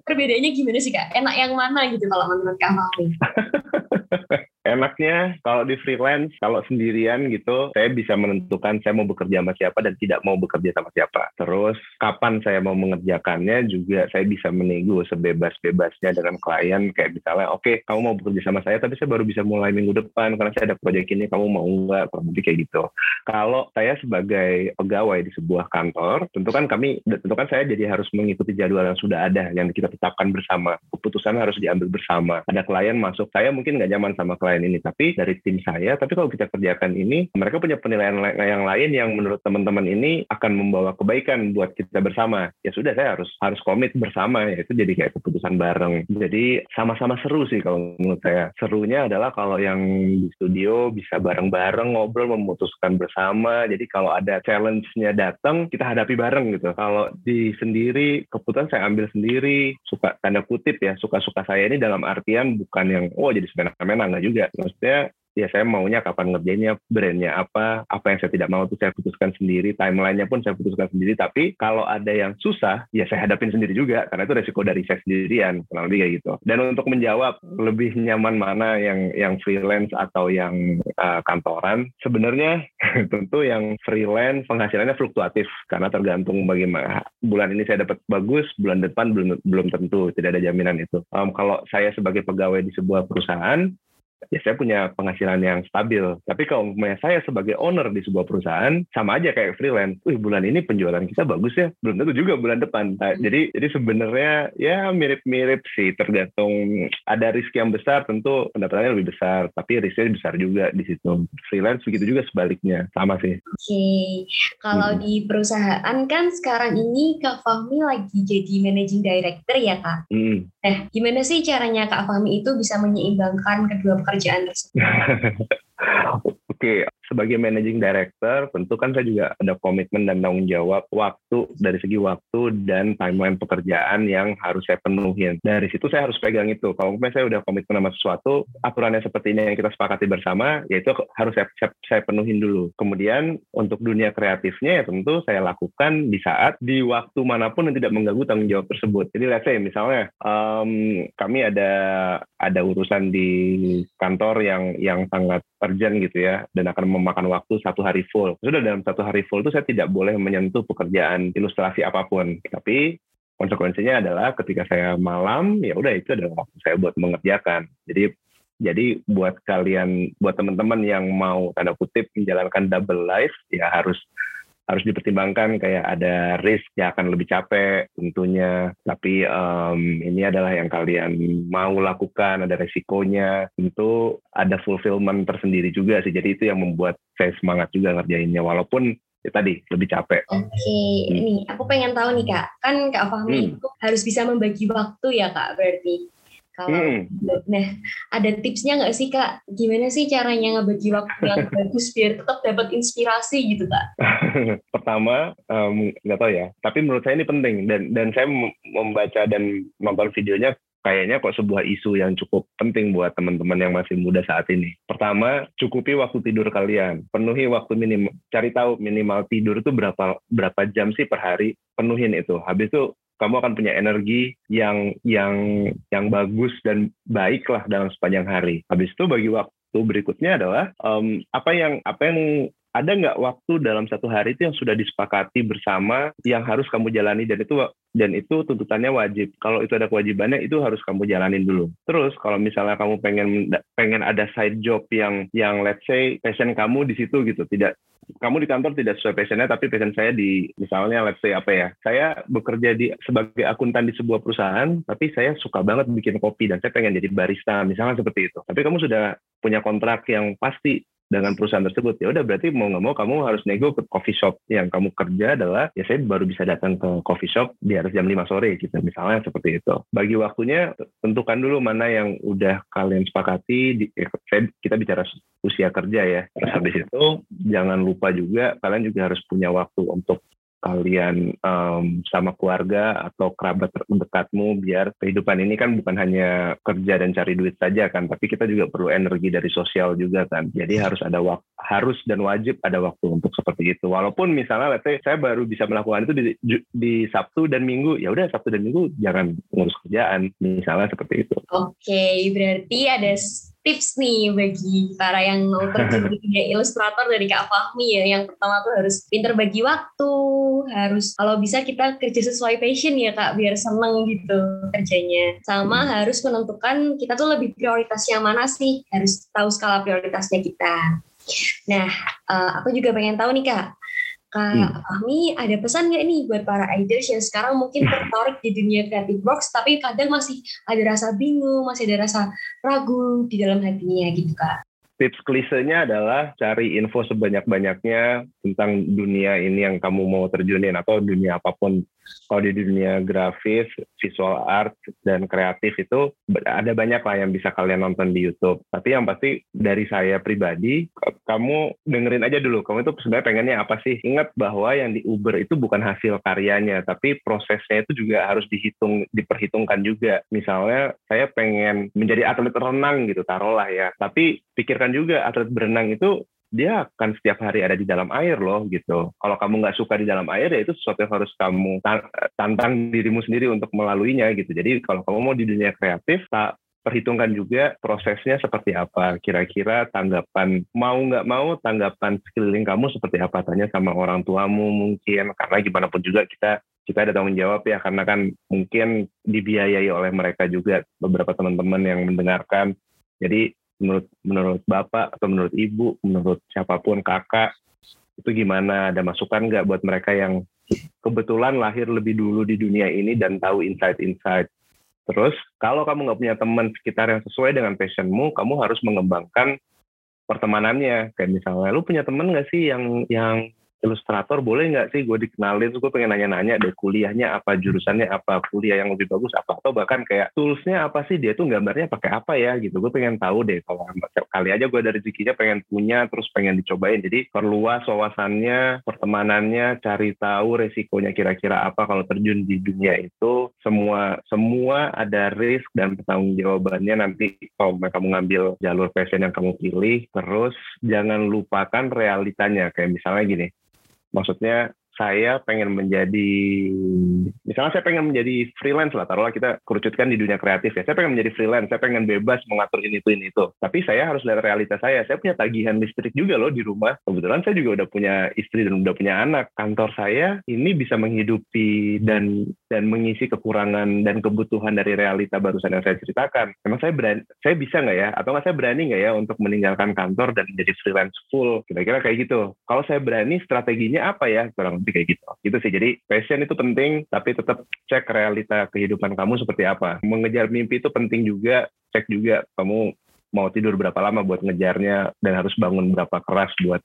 A: perbedaannya gimana sih, Kak? Enak yang mana gitu kalau menurut Kak Malvi?
B: enaknya kalau di freelance kalau sendirian gitu saya bisa menentukan saya mau bekerja sama siapa dan tidak mau bekerja sama siapa. Terus kapan saya mau mengerjakannya juga saya bisa menego sebebas-bebasnya dengan klien. Kayak misalnya oke okay, kamu mau bekerja sama saya tapi saya baru bisa mulai minggu depan karena saya ada proyek ini kamu mau nggak? Kurang lebih kayak gitu. Kalau saya sebagai pegawai di sebuah kantor tentu kan kami tentu kan saya jadi harus mengikuti jadwal yang sudah ada yang kita tetapkan bersama. Keputusan harus diambil bersama. Ada klien masuk saya mungkin nggak nyaman sama klien lain ini. Tapi dari tim saya tapi kalau kita kerjakan ini mereka punya penilaian yang lain yang menurut teman-teman ini akan membawa kebaikan buat kita bersama. Ya sudah saya harus harus komit bersama. Ya itu jadi kayak keputusan bareng. Jadi sama-sama seru sih kalau menurut saya. Serunya adalah kalau yang di studio bisa bareng-bareng ngobrol memutuskan bersama. Jadi kalau ada challenge-nya datang kita hadapi bareng gitu. Kalau di sendiri keputusan saya ambil sendiri. Suka tanda kutip ya suka-suka saya ini dalam artian bukan yang oh jadi semena-mena nggak juga maksudnya ya saya maunya kapan ngerjainnya, brandnya apa, apa yang saya tidak mau itu saya putuskan sendiri, timelinenya pun saya putuskan sendiri. Tapi kalau ada yang susah, ya saya hadapin sendiri juga karena itu resiko dari saya sendirian, kurang lebih kayak gitu. Dan untuk menjawab lebih nyaman mana yang yang freelance atau yang uh, kantoran, sebenarnya tentu yang freelance penghasilannya fluktuatif karena tergantung bagaimana bulan ini saya dapat bagus, bulan depan belum belum tentu, tidak ada jaminan itu. Um, kalau saya sebagai pegawai di sebuah perusahaan, ya saya punya penghasilan yang stabil. Tapi kalau saya sebagai owner di sebuah perusahaan, sama aja kayak freelance. Wih, bulan ini penjualan kita bagus ya. Belum tentu juga bulan depan. Nah, hmm. Jadi jadi sebenarnya ya mirip-mirip sih. Tergantung ada risk yang besar, tentu pendapatannya lebih besar. Tapi risknya besar juga di situ. Freelance begitu juga sebaliknya. Sama sih.
A: Oke. Okay. Kalau hmm. di perusahaan kan sekarang ini Kak Fahmi lagi jadi managing director ya Kak? Hmm. Nah, gimana sih caranya Kak Fahmi itu bisa menyeimbangkan kedua pekerjaan tersebut?
B: Oke, sebagai managing director, tentu kan saya juga ada komitmen dan tanggung jawab waktu dari segi waktu dan timeline pekerjaan yang harus saya penuhin. Dari situ saya harus pegang itu. Kalau misalnya saya udah komitmen sama sesuatu, aturannya seperti ini yang kita sepakati bersama, yaitu harus saya, saya, saya penuhin dulu. Kemudian untuk dunia kreatifnya ya tentu saya lakukan di saat di waktu mana pun yang tidak mengganggu tanggung jawab tersebut. Jadi let's say misalnya um, kami ada ada urusan di kantor yang yang sangat urgent gitu ya dan akan memakan waktu satu hari full. Sudah dalam satu hari full itu saya tidak boleh menyentuh pekerjaan ilustrasi apa pun. Tapi konsekuensinya adalah ketika saya malam, ya udah itu adalah waktu saya buat mengerjakan. Jadi jadi buat kalian, buat teman-teman yang mau tanda kutip menjalankan double life, ya harus harus dipertimbangkan kayak ada risk yang akan lebih capek tentunya tapi um, ini adalah yang kalian mau lakukan ada resikonya tentu ada fulfillment tersendiri juga sih jadi itu yang membuat saya semangat juga ngerjainnya walaupun ya tadi lebih capek.
A: Oke, okay. hmm. ini aku pengen tahu nih kak, kan kak Fahmi hmm. itu harus bisa membagi waktu ya kak berarti. Kalau hmm. nah ada tipsnya nggak sih kak? Gimana sih caranya ngebagi waktu yang bagus biar tetap dapat inspirasi gitu kak?
B: Pertama nggak um, tahu ya, tapi menurut saya ini penting dan dan saya membaca dan nonton videonya kayaknya kok sebuah isu yang cukup penting buat teman-teman yang masih muda saat ini. Pertama, cukupi waktu tidur kalian. Penuhi waktu minimal, cari tahu minimal tidur itu berapa berapa jam sih per hari. Penuhin itu. Habis itu kamu akan punya energi yang yang yang bagus dan baik lah dalam sepanjang hari. Habis itu bagi waktu berikutnya adalah um, apa yang apa yang ada nggak waktu dalam satu hari itu yang sudah disepakati bersama yang harus kamu jalani dan itu dan itu tuntutannya wajib. Kalau itu ada kewajibannya itu harus kamu jalanin dulu. Terus kalau misalnya kamu pengen pengen ada side job yang yang let's say passion kamu di situ gitu, tidak kamu di kantor tidak sesuai passionnya tapi passion saya di misalnya let's say apa ya saya bekerja di sebagai akuntan di sebuah perusahaan tapi saya suka banget bikin kopi dan saya pengen jadi barista misalnya seperti itu. Tapi kamu sudah punya kontrak yang pasti dengan perusahaan tersebut. Ya udah berarti mau nggak mau kamu harus nego ke coffee shop yang kamu kerja adalah ya saya baru bisa datang ke coffee shop di atas jam 5 sore gitu misalnya seperti itu. Bagi waktunya tentukan dulu mana yang udah kalian sepakati di, ya, kita bicara usia kerja ya. Terus habis itu jangan lupa juga kalian juga harus punya waktu untuk kalian um, sama keluarga atau kerabat terdekatmu biar kehidupan ini kan bukan hanya kerja dan cari duit saja kan tapi kita juga perlu energi dari sosial juga kan. Jadi harus ada waktu harus dan wajib ada waktu untuk seperti itu. Walaupun misalnya let's say saya baru bisa melakukan itu di, di Sabtu dan Minggu ya udah Sabtu dan Minggu jangan ngurus kerjaan misalnya seperti itu.
A: Oke okay, berarti ada tips nih bagi para yang mau terjun di dunia ilustrator dari Kak Fahmi ya. Yang pertama tuh harus pinter bagi waktu, harus kalau bisa kita kerja sesuai passion ya Kak, biar seneng gitu kerjanya. Sama harus menentukan kita tuh lebih prioritas yang mana sih, harus tahu skala prioritasnya kita. Nah, uh, aku juga pengen tahu nih Kak, Kak hmm. Fahmi, ada pesan nggak nih buat para iders yang sekarang mungkin tertarik di dunia creative box, tapi kadang masih ada rasa bingung, masih ada rasa ragu di dalam hatinya gitu Kak?
B: tips klisenya adalah cari info sebanyak-banyaknya tentang dunia ini yang kamu mau terjunin atau dunia apa pun. Kalau di dunia grafis, visual art, dan kreatif itu ada banyak lah yang bisa kalian nonton di YouTube. Tapi yang pasti dari saya pribadi, kamu dengerin aja dulu. Kamu itu sebenarnya pengennya apa sih? Ingat bahwa yang di Uber itu bukan hasil karyanya, tapi prosesnya itu juga harus dihitung, diperhitungkan juga. Misalnya saya pengen menjadi atlet renang gitu, taruhlah ya. Tapi pikirkan juga atlet berenang itu dia akan setiap hari ada di dalam air loh gitu. Kalau kamu nggak suka di dalam air ya itu sesuatu yang harus kamu tantang dirimu sendiri untuk melaluinya gitu. Jadi kalau kamu mau di dunia kreatif, tak perhitungkan juga prosesnya seperti apa. Kira-kira tanggapan mau nggak mau tanggapan sekeliling kamu seperti apa? Tanya sama orang tuamu mungkin karena gimana pun juga kita kita ada tanggung jawab ya karena kan mungkin dibiayai oleh mereka juga beberapa teman-teman yang mendengarkan. Jadi menurut menurut bapak atau menurut ibu, menurut siapa pun kakak itu gimana? Ada masukan nggak buat mereka yang kebetulan lahir lebih dulu di dunia ini dan tahu insight-insight. Terus kalau kamu nggak punya teman sekitar yang sesuai dengan passionmu, kamu harus mengembangkan pertemanannya. Kayak misalnya, lu punya teman nggak sih yang yang ilustrator boleh nggak sih? Gue dikenalin gue pengen nanya-nanya deh kuliahnya apa jurusannya apa kuliah yang lebih bagus apa? Atau bahkan kayak toolsnya apa sih? Dia tuh gambarnya pakai apa ya gitu. Gue pengen tahu deh kalau kali aja gue dari rezekinya pengen punya terus pengen dicobain. Jadi perluas wawasannya pertemanannya cari tahu resikonya kira-kira apa kalau terjun di dunia itu. Semua semua ada risk dan pertanggung jawabannya. Nanti kalau kamu ngambil jalur passion yang kamu pilih terus jangan lupakan realitanya. Kayak misalnya gini maksudnya saya pengen menjadi misalnya saya pengen menjadi freelance lah taruhlah kita kerucutkan di dunia kreatif ya. Saya pengen menjadi freelance saya pengen bebas mengatur ini itu ini itu. Tapi saya harus lihat realitas saya. Saya punya tagihan listrik juga loh di rumah. Kebetulan saya juga udah punya istri dan udah punya anak. Kantor saya ini bisa menghidupi dan dan mengisi kekurangan dan kebutuhan dari realita barusan yang saya ceritakan. Emang saya berani saya bisa nggak ya? Atau nggak saya berani nggak ya untuk meninggalkan kantor dan menjadi freelance full? Kira-kira kayak gitu. Kalau saya berani strateginya apa ya? Kurang lebih kayak gitu. Gitu sih. Jadi passion itu penting, tapi tetap cek realita kehidupan kamu seperti apa. Mengejar mimpi itu penting juga. Cek juga kamu mau tidur berapa lama buat ngejarnya dan harus bangun berapa keras buat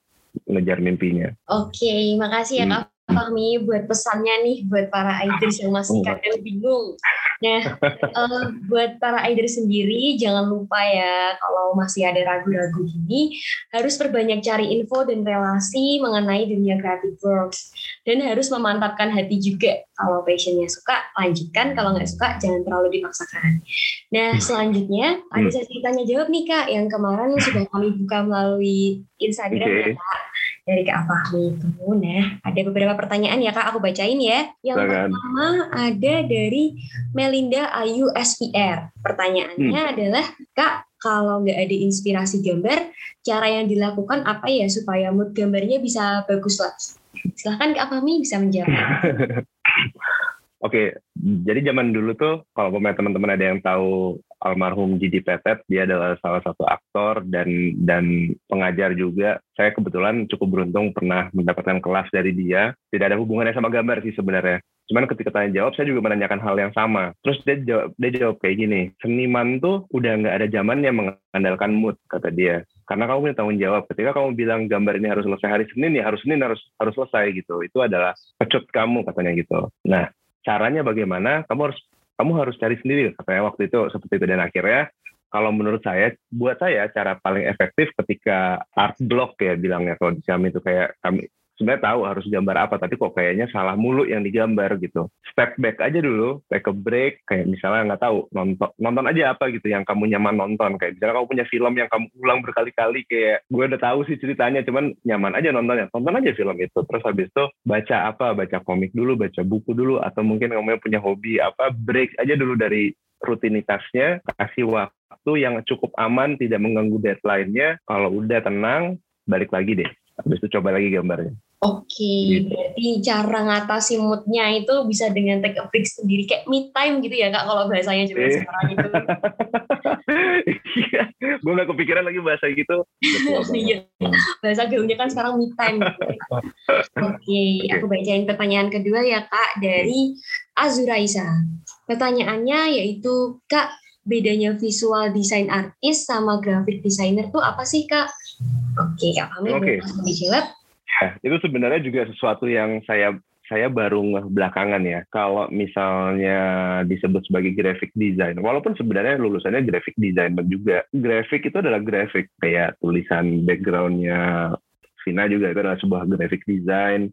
B: ngejar mimpinya.
A: Oke, makasih ya hmm. Kak Fahmi buat pesannya nih buat para idris yang masih kadang bingung. Nah, uh, buat para idris sendiri jangan lupa ya kalau masih ada ragu-ragu gini harus perbanyak cari info dan relasi mengenai dunia creative works dan harus memantapkan hati juga. Kalau passionnya suka lanjutkan, kalau nggak suka jangan terlalu dipaksakan. Nah, hmm. selanjutnya ada hmm. sesi tanya jawab nih kak yang kemarin sudah kami buka melalui Instagram okay. ya kak dari Kak Fahmi itu. Nah, ada beberapa pertanyaan ya Kak, aku bacain ya. Yang Jangan. pertama ada dari Melinda Ayu SPR. Pertanyaannya hmm. adalah, Kak, kalau nggak ada inspirasi gambar, cara yang dilakukan apa ya supaya mood gambarnya bisa bagus lah? Silahkan Kak Fahmi bisa menjawab.
B: Oke, jadi zaman dulu tuh kalau pemain teman-teman ada yang tahu almarhum Gigi Petet, dia adalah salah satu aktor dan dan pengajar juga. Saya kebetulan cukup beruntung pernah mendapatkan kelas dari dia. Tidak ada hubungannya sama gambar sih sebenarnya. Cuman ketika tanya jawab, saya juga menanyakan hal yang sama. Terus dia jawab, dia jawab kayak gini, seniman tuh udah nggak ada zaman yang mengandalkan mood, kata dia. Karena kamu punya tanggung jawab. Ketika kamu bilang gambar ini harus selesai hari Senin, ya harus Senin harus harus selesai gitu. Itu adalah pecut kamu, katanya gitu. Nah, caranya bagaimana kamu harus kamu harus cari sendiri katanya waktu itu seperti itu. Dan akhirnya kalau menurut saya buat saya cara paling efektif ketika art block ya bilangnya kalau di kami itu kayak kami sebenarnya tahu harus gambar apa tapi kok kayaknya salah mulu yang digambar gitu. Step back aja dulu take a break kayak misalnya nggak tahu nonton nonton aja apa gitu yang kamu nyaman nonton. Kayak misalnya kamu punya film yang kamu ulang berkali-kali kayak gue udah tahu sih ceritanya cuman nyaman aja nontonnya. Tonton aja film itu terus habis itu baca apa? Baca komik dulu baca buku dulu atau mungkin kamu punya hobi apa? Break aja dulu dari rutinitasnya kasih waktu yang cukup aman tidak mengganggu deadline-nya. Kalau udah tenang balik lagi deh. Habis itu coba lagi gambarnya
A: Oke, okay, gitu. berarti cara ngatasi moodnya itu bisa dengan take a break sendiri kayak me time gitu ya kak kalau bahasanya juga eh. sekarang itu.
B: Iya, gue gak kepikiran lagi bahasa gitu.
A: Iya, bahasa gaulnya kan sekarang me time. Gitu. Oke, okay, aku bacain pertanyaan kedua ya kak dari Azuraisa. Pertanyaannya yaitu kak bedanya visual design artist sama graphic designer tuh apa sih kak? Oke, okay, kak Fahmi okay. langsung dijawab.
B: Ya, itu sebenarnya juga sesuatu yang saya saya baru belakangan ya. Kalau misalnya disebut sebagai graphic design, walaupun sebenarnya lulusannya graphic designer juga. Graphic itu adalah graphic, kayak tulisan backgroundnya Vina juga itu adalah sebuah graphic design,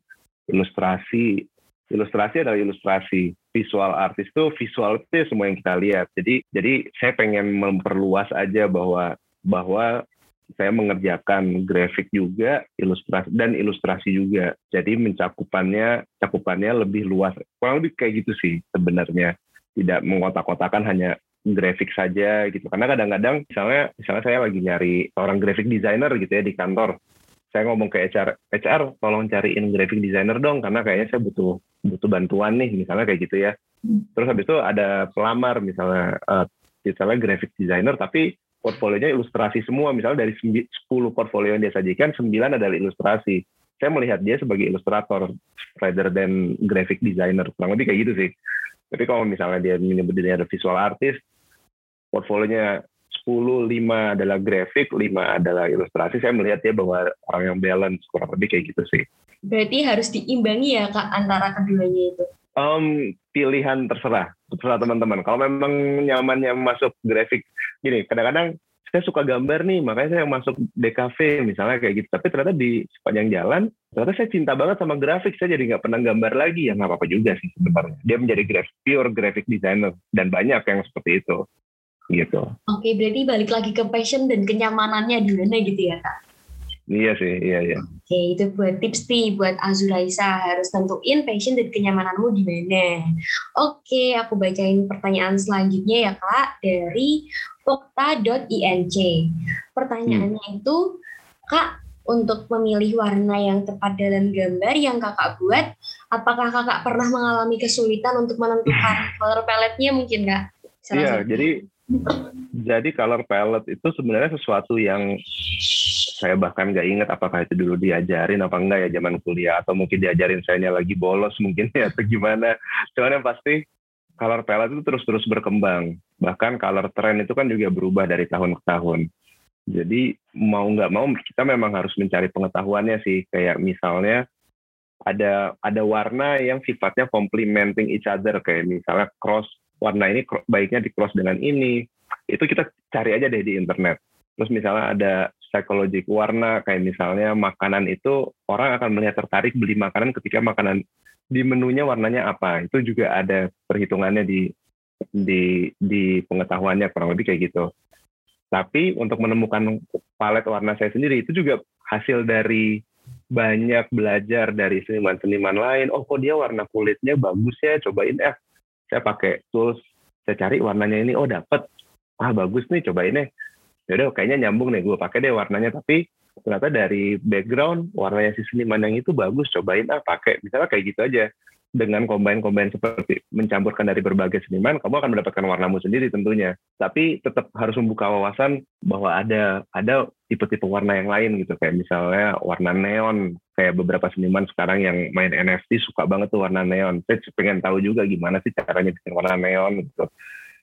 B: ilustrasi. Ilustrasi adalah ilustrasi. Visual artist itu visual itu semua yang kita lihat. Jadi jadi saya pengen memperluas aja bahwa bahwa saya mengerjakan grafik juga, ilustrasi dan ilustrasi juga. Jadi mencakupannya cakupannya lebih luas. Kurang lebih kayak gitu sih sebenarnya. Tidak mengotak-kotakan hanya grafik saja gitu. Karena kadang-kadang misalnya misalnya saya lagi nyari seorang graphic designer gitu ya di kantor. Saya ngomong ke HR, HR tolong cariin graphic designer dong karena kayaknya saya butuh butuh bantuan nih misalnya kayak gitu ya. Terus habis itu ada pelamar misalnya uh, misalnya graphic designer tapi portfolionya ilustrasi semua. Misalnya dari 10 portfolio yang dia sajikan, 9 adalah ilustrasi. Saya melihat dia sebagai ilustrator rather than graphic designer. Kurang lebih kayak gitu sih. Tapi kalau misalnya dia menyebut dirinya ada visual artist, portfolionya 10, 5 adalah grafik, 5 adalah ilustrasi. Saya melihat dia bahwa orang yang balance, kurang lebih kayak gitu sih.
A: Berarti harus diimbangi ya Kak antara keduanya itu?
B: Um, pilihan terserah, terserah teman-teman. Kalau memang nyamannya masuk grafik, gini, kadang-kadang saya suka gambar nih, makanya saya masuk DKV misalnya kayak gitu. Tapi ternyata di sepanjang jalan, ternyata saya cinta banget sama grafik, saya jadi nggak pernah gambar lagi, ya nggak apa-apa juga sih sebenarnya. Dia menjadi grafik, pure graphic designer, dan banyak yang seperti itu. Gitu.
A: Oke, berarti balik lagi ke passion dan kenyamanannya di mana gitu ya, Kak?
B: Iya sih, iya iya.
A: Oke, itu buat tips nih buat Azuraisa harus tentuin passion dan kenyamananmu di mana. Oke, aku bacain pertanyaan selanjutnya ya Kak dari pokta.inc. Pertanyaannya hmm. itu, Kak, untuk memilih warna yang tepat dalam gambar yang kakak buat, apakah kakak pernah mengalami kesulitan untuk menentukan color palette-nya mungkin kak?
B: Iya, jadi jadi color palette itu sebenarnya sesuatu yang saya bahkan nggak ingat apakah itu dulu diajarin apa enggak ya zaman kuliah atau mungkin diajarin saya lagi bolos mungkin ya atau gimana. Cuman yang pasti color palette itu terus-terus berkembang. Bahkan color trend itu kan juga berubah dari tahun ke tahun. Jadi mau nggak mau kita memang harus mencari pengetahuannya sih. Kayak misalnya ada ada warna yang sifatnya complementing each other kayak misalnya cross warna ini baiknya di cross dengan ini. Itu kita cari aja deh di internet. Terus misalnya ada psikologik warna kayak misalnya makanan itu orang akan melihat tertarik beli makanan ketika makanan di menunya warnanya apa. Itu juga ada perhitungannya di di di pengetahuannya kurang lebih kayak gitu. Tapi untuk menemukan palet warna saya sendiri itu juga hasil dari banyak belajar dari seniman-seniman lain. Oh kok dia warna kulitnya bagus ya? Cobain eh saya pakai tools saya cari warnanya ini. Oh dapat ah bagus nih cobain deh yaudah kayaknya nyambung nih gue pakai deh warnanya tapi ternyata dari background warnanya si seniman yang itu bagus cobain ah pakai misalnya kayak gitu aja dengan combine-combine seperti mencampurkan dari berbagai seniman, kamu akan mendapatkan warnamu sendiri tentunya. Tapi tetap harus membuka wawasan bahwa ada ada tipe-tipe warna yang lain gitu, kayak misalnya warna neon. Kayak beberapa seniman sekarang yang main NFT suka banget tuh warna neon. Saya pengen tahu juga gimana sih caranya bikin warna neon gitu.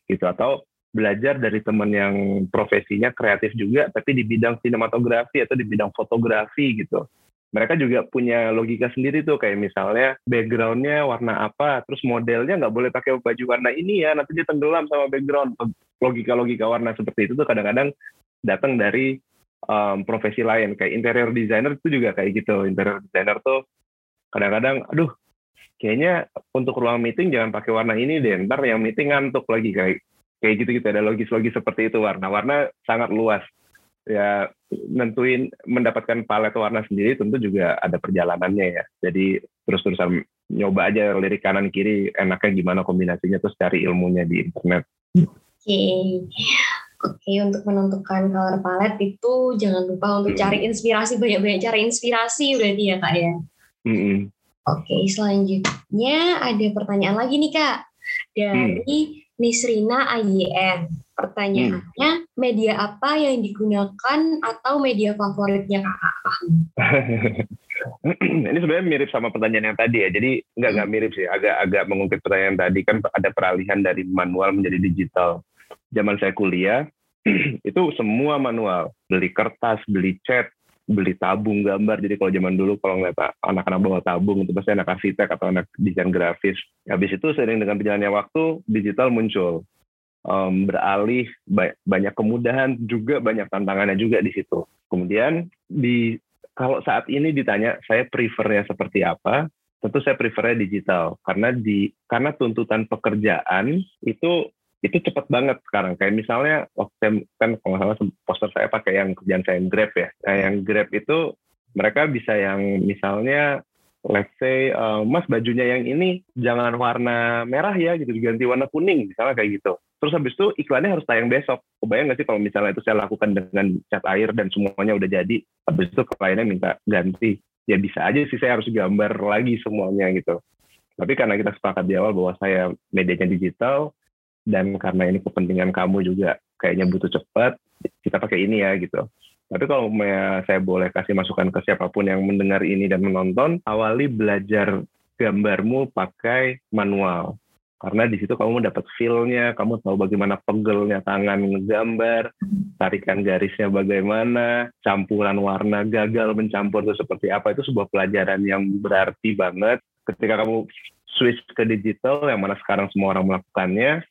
B: Gitu atau belajar dari teman yang profesinya kreatif juga tapi di bidang sinematografi atau di bidang fotografi gitu. Mereka juga punya logika sendiri tuh kayak misalnya backgroundnya warna apa terus modelnya nggak boleh pakai baju warna ini ya nanti dia tenggelam sama background. Logika-logika warna seperti itu tuh kadang-kadang datang dari um, profesi lain kayak interior designer itu juga kayak gitu. Interior designer tuh kadang-kadang aduh kayaknya untuk ruang meeting jangan pakai warna ini deh ntar yang meeting ngantuk lagi kayak kayak gitu gitu ada logis-logis seperti itu warna-warna sangat luas ya nentuin mendapatkan palet warna sendiri tentu juga ada perjalanannya ya jadi terus-terusan nyoba aja lirik kanan kiri enaknya gimana kombinasinya terus cari ilmunya di internet
A: oke okay. Oke, okay, untuk menentukan color palette itu jangan lupa untuk cari inspirasi banyak-banyak cari inspirasi berarti ya kak ya. Mm -hmm. Oke, okay, selanjutnya ada pertanyaan lagi nih kak dari hmm. Nisrina AYN. Pertanyaannya, hmm. media apa yang digunakan atau media favoritnya kakak?
B: Ini sebenarnya mirip sama pertanyaan yang tadi ya. Jadi nggak nggak mirip sih. Agak-agak mengungkit pertanyaan tadi kan ada peralihan dari manual menjadi digital. Zaman saya kuliah itu semua manual. Beli kertas, beli cat, beli tabung gambar. Jadi kalau zaman dulu kalau ngeliat anak-anak bawa tabung itu pasti anak arsitek atau anak desain grafis. Habis itu sering dengan berjalannya waktu digital muncul. Um, beralih banyak kemudahan juga banyak tantangannya juga di situ. Kemudian di kalau saat ini ditanya saya prefernya seperti apa, tentu saya prefernya digital karena di karena tuntutan pekerjaan itu itu cepet banget sekarang. Kayak misalnya waktu kan kalau salah poster saya pakai yang kerjaan saya yang Grab ya. Nah, yang Grab itu mereka bisa yang misalnya let's say uh, mas bajunya yang ini jangan warna merah ya gitu diganti warna kuning misalnya kayak gitu terus habis itu iklannya harus tayang besok kebayang nggak sih kalau misalnya itu saya lakukan dengan cat air dan semuanya udah jadi habis itu kliennya minta ganti ya bisa aja sih saya harus gambar lagi semuanya gitu tapi karena kita sepakat di awal bahwa saya medianya digital dan karena ini kepentingan kamu juga kayaknya butuh cepat kita pakai ini ya gitu tapi kalau saya boleh kasih masukan ke siapa pun yang mendengar ini dan menonton, awali belajar gambarmu pakai manual. Karena di situ kamu dapat feel-nya, kamu tahu bagaimana pegelnya tangan ngegambar, tarikan garisnya bagaimana, campuran warna gagal mencampur itu seperti apa. Itu sebuah pelajaran yang berarti banget. Ketika kamu switch ke digital, yang mana sekarang semua orang melakukannya,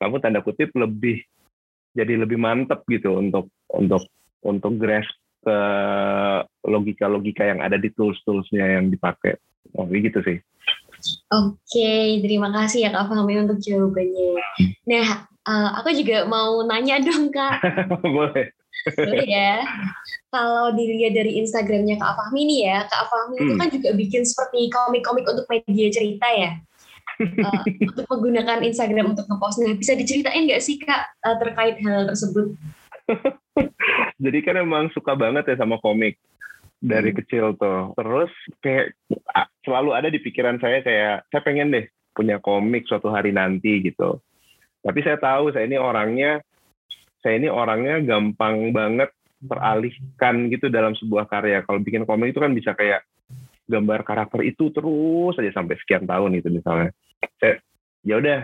B: kamu tanda kutip lebih jadi lebih mantep gitu untuk untuk untuk grasp ke logika-logika yang ada di tools-toolsnya yang dipakai. Oh, gitu sih.
A: Oke, terima kasih ya Kak Fahmi untuk jawabannya. Nah, uh, aku juga mau nanya dong Kak.
B: Boleh.
A: Boleh ya. Kalau dilihat dari Instagramnya Kak Fahmi nih ya, Kak Fahmi hmm. itu kan juga bikin seperti komik-komik untuk media cerita ya. Uh, untuk menggunakan Instagram untuk ngepost. Nah, bisa diceritain nggak sih Kak uh, terkait hal tersebut?
B: Jadi kan emang suka banget ya sama komik dari hmm. kecil tuh. Terus kayak selalu ada di pikiran saya kayak saya pengen deh punya komik suatu hari nanti gitu. Tapi saya tahu saya ini orangnya saya ini orangnya gampang banget teralihkan gitu dalam sebuah karya. Kalau bikin komik itu kan bisa kayak gambar karakter itu terus saja sampai sekian tahun itu misalnya. Ya udah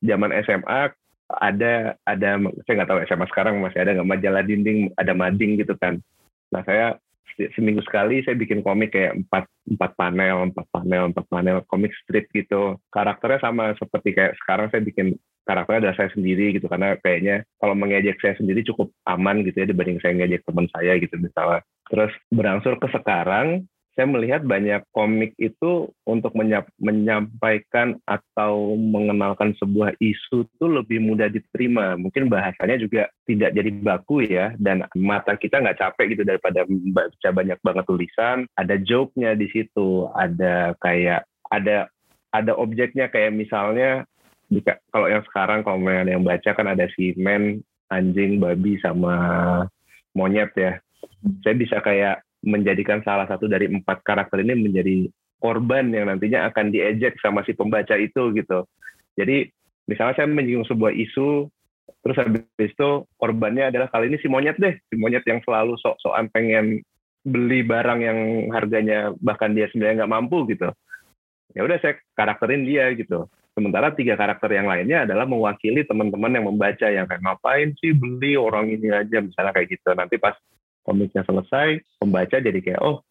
B: zaman SMA ada ada saya nggak tahu SMA sekarang masih ada nggak majalah dinding ada mading gitu kan. Nah saya seminggu sekali saya bikin komik kayak empat empat panel empat panel empat panel komik strip gitu. Karakternya sama seperti kayak sekarang saya bikin karakternya adalah saya sendiri gitu karena kayaknya kalau mengejek saya sendiri cukup aman gitu ya dibanding saya ngejek teman saya gitu misalnya. Terus berangsur ke sekarang saya melihat banyak komik itu untuk menyampaikan atau mengenalkan sebuah isu itu lebih mudah diterima. Mungkin bahasanya juga tidak jadi baku ya, dan mata kita nggak capek gitu daripada baca banyak banget tulisan. Ada joke-nya di situ, ada kayak ada ada objeknya kayak misalnya kalau yang sekarang kalau yang baca kan ada si men, anjing, babi sama monyet ya. Saya bisa kayak menjadikan salah satu dari empat karakter ini menjadi korban yang nantinya akan diejek sama si pembaca itu gitu. Jadi misalnya saya menyinggung sebuah isu, terus habis itu korbannya adalah kali ini si monyet deh, si monyet yang selalu sok-sokan pengen beli barang yang harganya bahkan dia sebenarnya nggak mampu gitu. Ya udah saya karakterin dia gitu. Sementara tiga karakter yang lainnya adalah mewakili teman-teman yang membaca yang kayak ngapain sih beli orang ini aja misalnya kayak gitu. Nanti pas komiknya selesai, pembaca jadi kayak, oh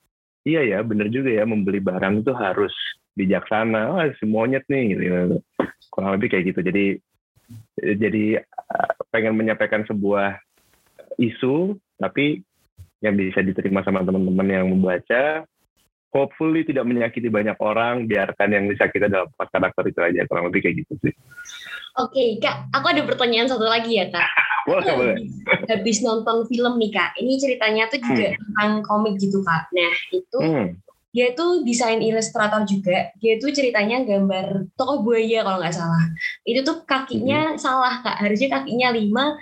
B: iya ya bener juga ya membeli barang itu harus bijaksana, oh si monyet nih, gitu. kurang lebih kayak gitu. Jadi jadi eh, pengen menyampaikan sebuah isu, tapi yang bisa diterima sama teman-teman yang membaca, hopefully tidak menyakiti banyak orang, biarkan yang bisa kita dalam karakter itu aja, kurang lebih kayak gitu sih.
A: Oke, okay, Kak, aku ada pertanyaan satu lagi ya, Kak.
B: boleh, boleh.
A: Habis nonton film nih, Kak. Ini ceritanya tuh juga hmm. tentang komik gitu, Kak. Nah, itu hmm. dia tuh desain ilustrator juga. Dia tuh ceritanya gambar tokoh buaya kalau nggak salah. Itu tuh kakinya hmm. salah, Kak. Harusnya kakinya lima,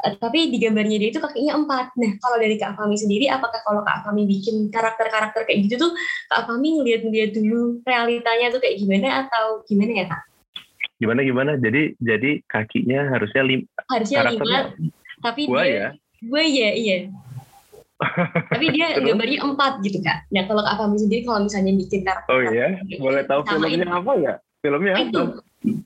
A: tapi di gambarnya dia itu kakinya empat. Nah, kalau dari Kak Fami sendiri, apakah kalau Kak Fami bikin karakter-karakter kayak gitu tuh, Kak Fami ngeliat-ngeliat dulu realitanya tuh kayak gimana atau gimana ya Kak?
B: Gimana gimana? Jadi jadi kakinya harusnya lima.
A: Harusnya lima, tapi
B: gua dia
A: ya? ya iya. tapi dia gambarnya empat gitu kak. Nah kalau Kak Fami sendiri kalau misalnya bikin karakter.
B: Oh iya, boleh tahu filmnya apa nggak? Filmnya apa? Itu,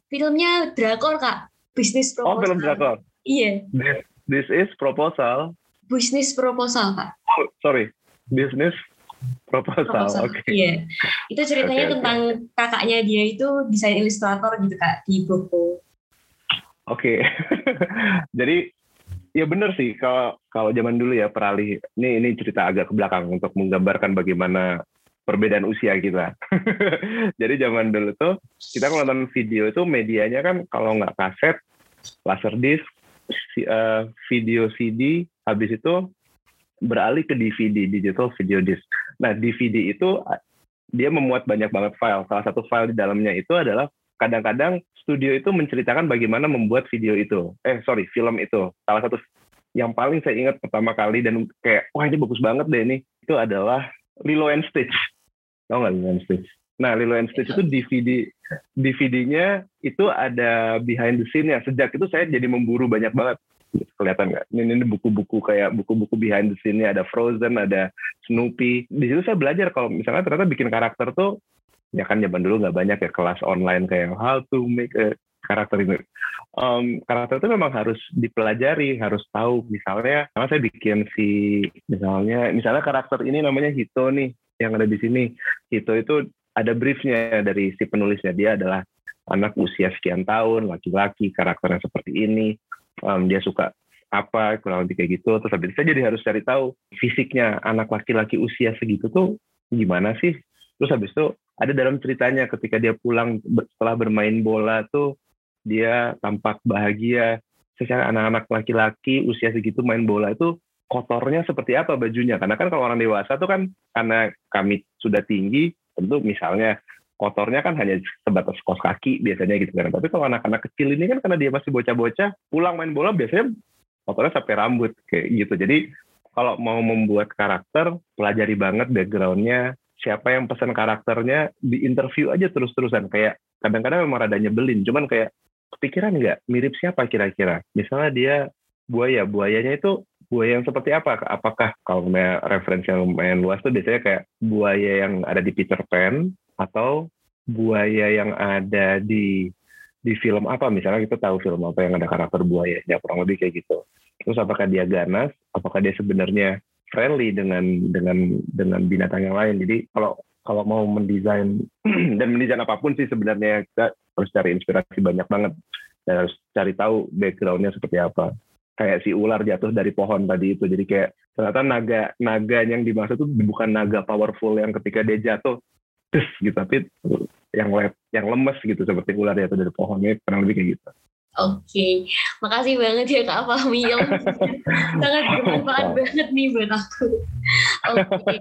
A: filmnya drakor kak, bisnis
B: proposal. Oh film drakor.
A: Iya.
B: This, this is proposal.
A: Business proposal, Pak.
B: Oh, sorry. Business proposal. proposal. Oke. Okay.
A: Iya. Itu ceritanya okay, tentang okay. kakaknya dia itu desain ilustrator gitu, Kak, di buku.
B: Oke. Okay. Jadi ya benar sih kalau kalau zaman dulu ya peralih ini ini cerita agak ke belakang untuk menggambarkan bagaimana perbedaan usia kita. Jadi zaman dulu tuh kita kalau nonton video itu medianya kan kalau nggak kaset laserdisc, uh, video CD, habis itu beralih ke DVD, digital video disc. Nah, DVD itu dia memuat banyak banget file. Salah satu file di dalamnya itu adalah kadang-kadang studio itu menceritakan bagaimana membuat video itu. Eh, sorry, film itu. Salah satu yang paling saya ingat pertama kali dan kayak wah ini bagus banget deh ini itu adalah Lilo and Stitch tau nggak Lilo and Stitch nah Lilo and Stitch itu DVD DVD-nya itu ada behind the scene ya sejak itu saya jadi memburu banyak banget kelihatan nggak ini, ini buku-buku kayak buku-buku behind the scene-nya ada Frozen ada Snoopy di situ saya belajar kalau misalnya ternyata bikin karakter tuh ya kan zaman dulu nggak banyak ya kelas online kayak how to make a karakter ini. Um, karakter itu memang harus dipelajari, harus tahu. Misalnya, karena saya bikin si, misalnya, misalnya karakter ini namanya Hito nih, yang ada di sini. Hito itu ada briefnya dari si penulisnya. Dia adalah anak usia sekian tahun, laki-laki, karakternya seperti ini. Um, dia suka apa, kurang lebih kayak gitu. Terus habis itu jadi harus cari tahu fisiknya anak laki-laki usia segitu tuh gimana sih. Terus habis itu ada dalam ceritanya ketika dia pulang setelah bermain bola tuh dia tampak bahagia secara anak-anak laki-laki usia segitu main bola itu kotornya seperti apa bajunya karena kan kalau orang dewasa tuh kan karena kami sudah tinggi tentu misalnya kotornya kan hanya sebatas kos kaki biasanya gitu kan. Tapi kalau anak-anak kecil ini kan karena dia masih bocah-bocah pulang main bola biasanya kotornya sampai rambut kayak gitu. Jadi kalau mau membuat karakter pelajari banget backgroundnya siapa yang pesan karakternya di interview aja terus-terusan. Kayak kadang-kadang memang rada nyebelin cuman kayak kepikiran nggak mirip siapa kira-kira? Misalnya dia buaya, buayanya itu buaya yang seperti apa? Apakah kalau referensi yang lumayan luas tuh biasanya kayak buaya yang ada di Peter Pan atau buaya yang ada di di film apa? Misalnya kita tahu film apa yang ada karakter buaya, ya kurang lebih kayak gitu. Terus apakah dia ganas? Apakah dia sebenarnya friendly dengan dengan dengan binatang yang lain? Jadi kalau kalau mau mendesain dan mendesain apa pun sih sebenarnya kita harus cari inspirasi banyak banget dan harus cari tahu backgroundnya seperti apa kayak si ular jatuh dari pohon tadi itu jadi kayak ternyata naga naga yang dimaksud itu bukan naga powerful yang ketika dia jatuh terus gitu tapi yang lep, yang lemes gitu seperti ular jatuh dari pohonnya kurang lebih kayak gitu
A: Oke, okay. makasih banget ya Kak Fahmi yang sangat bermanfaat banget nih buat aku. Oke, okay.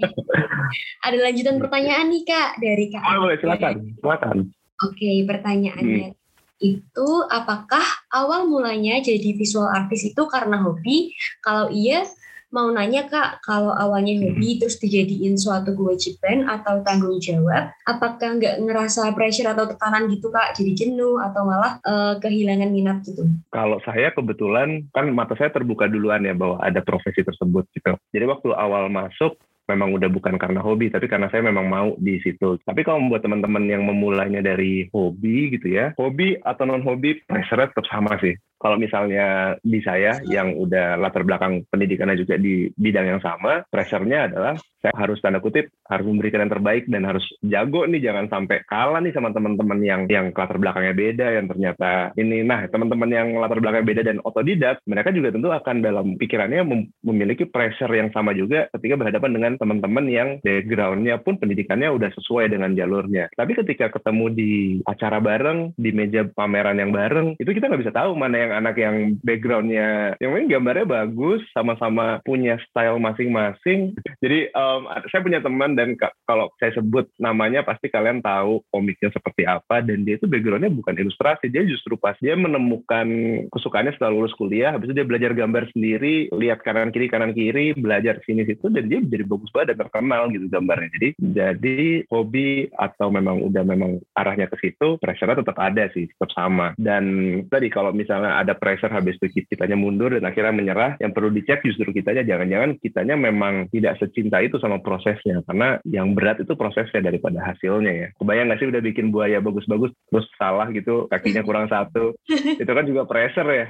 A: ada lanjutan pertanyaan nih Kak dari Kak.
B: Oh, boleh silakan, silakan.
A: Oke, okay, pertanyaannya hmm. Itu apakah awal mulanya jadi visual artist itu karena hobi? Kalau iya, mau nanya kak, kalau awalnya hobi terus dijadiin suatu kewajiban atau tanggung jawab, apakah nggak ngerasa pressure atau tekanan gitu kak, jadi jenuh atau malah uh, kehilangan minat gitu?
B: Kalau saya kebetulan kan mata saya terbuka duluan ya bahwa ada profesi tersebut gitu. Jadi waktu awal masuk memang udah bukan karena hobi, tapi karena saya memang mau di situ. Tapi kalau membuat teman-teman yang memulainya dari hobi gitu ya, hobi atau non hobi, pressure tetap sama sih kalau misalnya di saya yang udah latar belakang pendidikannya juga di bidang yang sama, pressure-nya adalah saya harus tanda kutip harus memberikan yang terbaik dan harus jago nih jangan sampai kalah nih sama teman-teman yang yang latar belakangnya beda yang ternyata ini. Nah teman-teman yang latar belakangnya beda dan otodidak mereka juga tentu akan dalam pikirannya mem memiliki pressure yang sama juga ketika berhadapan dengan teman-teman yang background-nya pun pendidikannya udah sesuai dengan jalurnya. Tapi ketika ketemu di acara bareng di meja pameran yang bareng itu kita nggak bisa tahu mana yang anak yang backgroundnya yang mungkin gambarnya bagus sama-sama punya style masing-masing. Jadi um, saya punya teman dan kalau saya sebut namanya pasti kalian tahu komiknya seperti apa dan dia itu backgroundnya bukan ilustrasi dia justru pas dia menemukan kesukaannya setelah lulus kuliah habis itu dia belajar gambar sendiri lihat kanan kiri kanan kiri belajar sini situ dan dia jadi bagus banget dan terkenal gitu gambarnya. Jadi jadi hobi atau memang udah memang arahnya ke situ pressure tetap ada sih tetap sama. Dan tadi kalau misalnya ada pressure habis itu kitanya mundur dan akhirnya menyerah. Yang perlu dicek justru kitanya jangan-jangan kitanya memang tidak secinta itu sama prosesnya. Karena yang berat itu prosesnya daripada hasilnya ya. Kebayang nggak sih udah bikin buaya bagus-bagus terus salah gitu kakinya kurang satu. Itu kan juga pressure ya.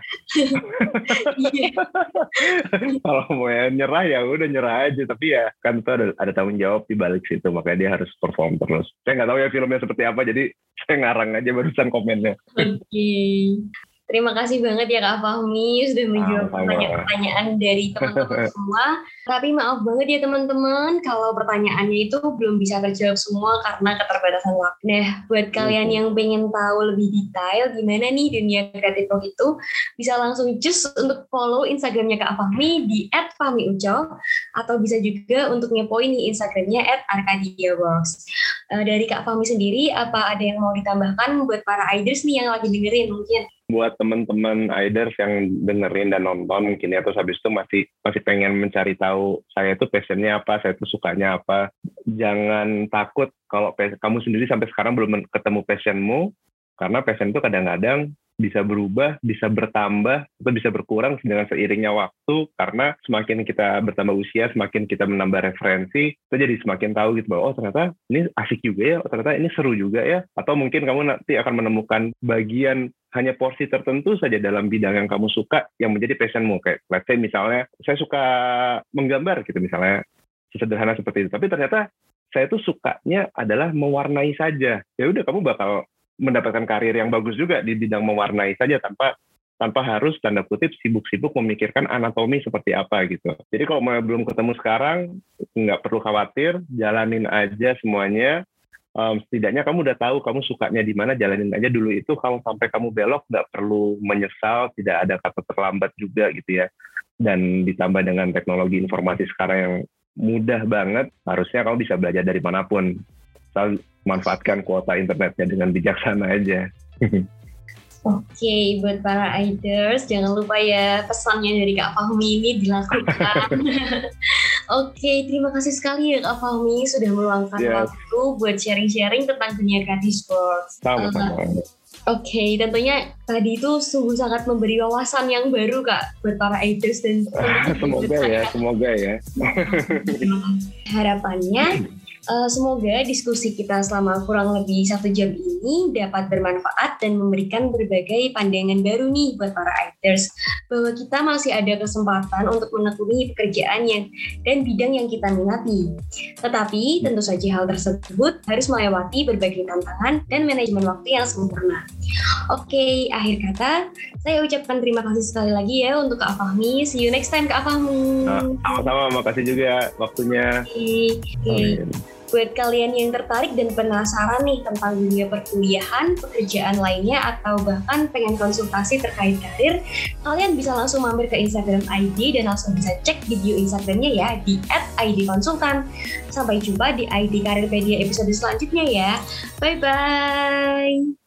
B: Iya. kalau mau ya nyerah ya udah nyerah aja. Tapi ya kan itu ada, ada tanggung jawab di balik situ makanya dia harus perform terus. Saya nggak tahu ya filmnya seperti apa jadi saya ngarang aja barusan komennya.
A: Oke. okay. Terima kasih banget ya Kak Fahmi sudah menjawab pertanyaan-pertanyaan dari teman-teman semua. Tapi maaf banget ya teman-teman kalau pertanyaannya itu belum bisa terjawab semua karena keterbatasan waktu. Nah, buat kalian yang pengen tahu lebih detail gimana nih dunia kreatif itu, bisa langsung just untuk follow Instagramnya Kak Fahmi di @fahmiuco atau bisa juga untuk ngepoin nih Instagramnya @arkadiaworks. Uh, dari Kak Fahmi sendiri, apa ada yang mau ditambahkan buat para iders nih yang lagi dengerin mungkin?
B: buat teman-teman iders yang dengerin dan nonton mungkin ya terus habis itu masih masih pengen mencari tahu saya itu passionnya apa saya itu sukanya apa jangan takut kalau kamu sendiri sampai sekarang belum ketemu passionmu karena passion itu kadang-kadang bisa berubah, bisa bertambah, atau bisa berkurang dengan seiringnya waktu karena semakin kita bertambah usia, semakin kita menambah referensi, kita jadi semakin tahu gitu bahwa oh ternyata ini asik juga ya, oh ternyata ini seru juga ya, atau mungkin kamu nanti akan menemukan bagian hanya porsi tertentu saja dalam bidang yang kamu suka yang menjadi passionmu. Kayak let's say misalnya saya suka menggambar gitu misalnya. Sederhana seperti itu. Tapi ternyata saya tuh sukanya adalah mewarnai saja. Ya udah kamu bakal mendapatkan karir yang bagus juga di bidang mewarnai saja tanpa tanpa harus tanda kutip sibuk-sibuk memikirkan anatomi seperti apa gitu. Jadi kalau belum ketemu sekarang, nggak perlu khawatir, jalanin aja semuanya. Um, setidaknya kamu udah tahu kamu sukanya di mana jalanin aja dulu itu. Kalau sampai kamu belok nggak perlu menyesal tidak ada kata terlambat juga gitu ya. Dan ditambah dengan teknologi informasi sekarang yang mudah banget harusnya kamu bisa belajar dari mana pun asal manfaatkan kuota internetnya dengan bijaksana aja
A: Oke, okay, buat para iders, jangan lupa ya pesannya dari Kak Fahmi ini dilakukan. Oke, okay, terima kasih sekali ya Kak Fahmi sudah meluangkan yes. waktu buat sharing-sharing tentang dunia kreatif sports.
B: Sama-sama. Uh,
A: Oke, okay, tentunya tadi itu sungguh sangat memberi wawasan yang baru Kak buat para iders dan
B: semoga ya, semoga ya.
A: Harapannya Uh, semoga diskusi kita selama kurang lebih satu jam ini dapat bermanfaat dan memberikan berbagai pandangan baru nih buat para actors bahwa kita masih ada kesempatan untuk menekuni pekerjaan yang dan bidang yang kita minati. Tetapi tentu saja hal tersebut harus melewati berbagai tantangan dan manajemen waktu yang sempurna. Oke, akhir kata saya ucapkan terima kasih sekali lagi ya untuk Kak Fahmi. See you next time Kak Fahmi.
B: Nah, sama-sama, makasih juga waktunya.
A: Oke. Okay. Okay. Buat kalian yang tertarik dan penasaran nih tentang dunia perkuliahan, pekerjaan lainnya, atau bahkan pengen konsultasi terkait karir, kalian bisa langsung mampir ke Instagram ID dan langsung bisa cek video Instagramnya ya di @idkonsultan. Sampai jumpa di ID Karirpedia episode selanjutnya ya. Bye-bye!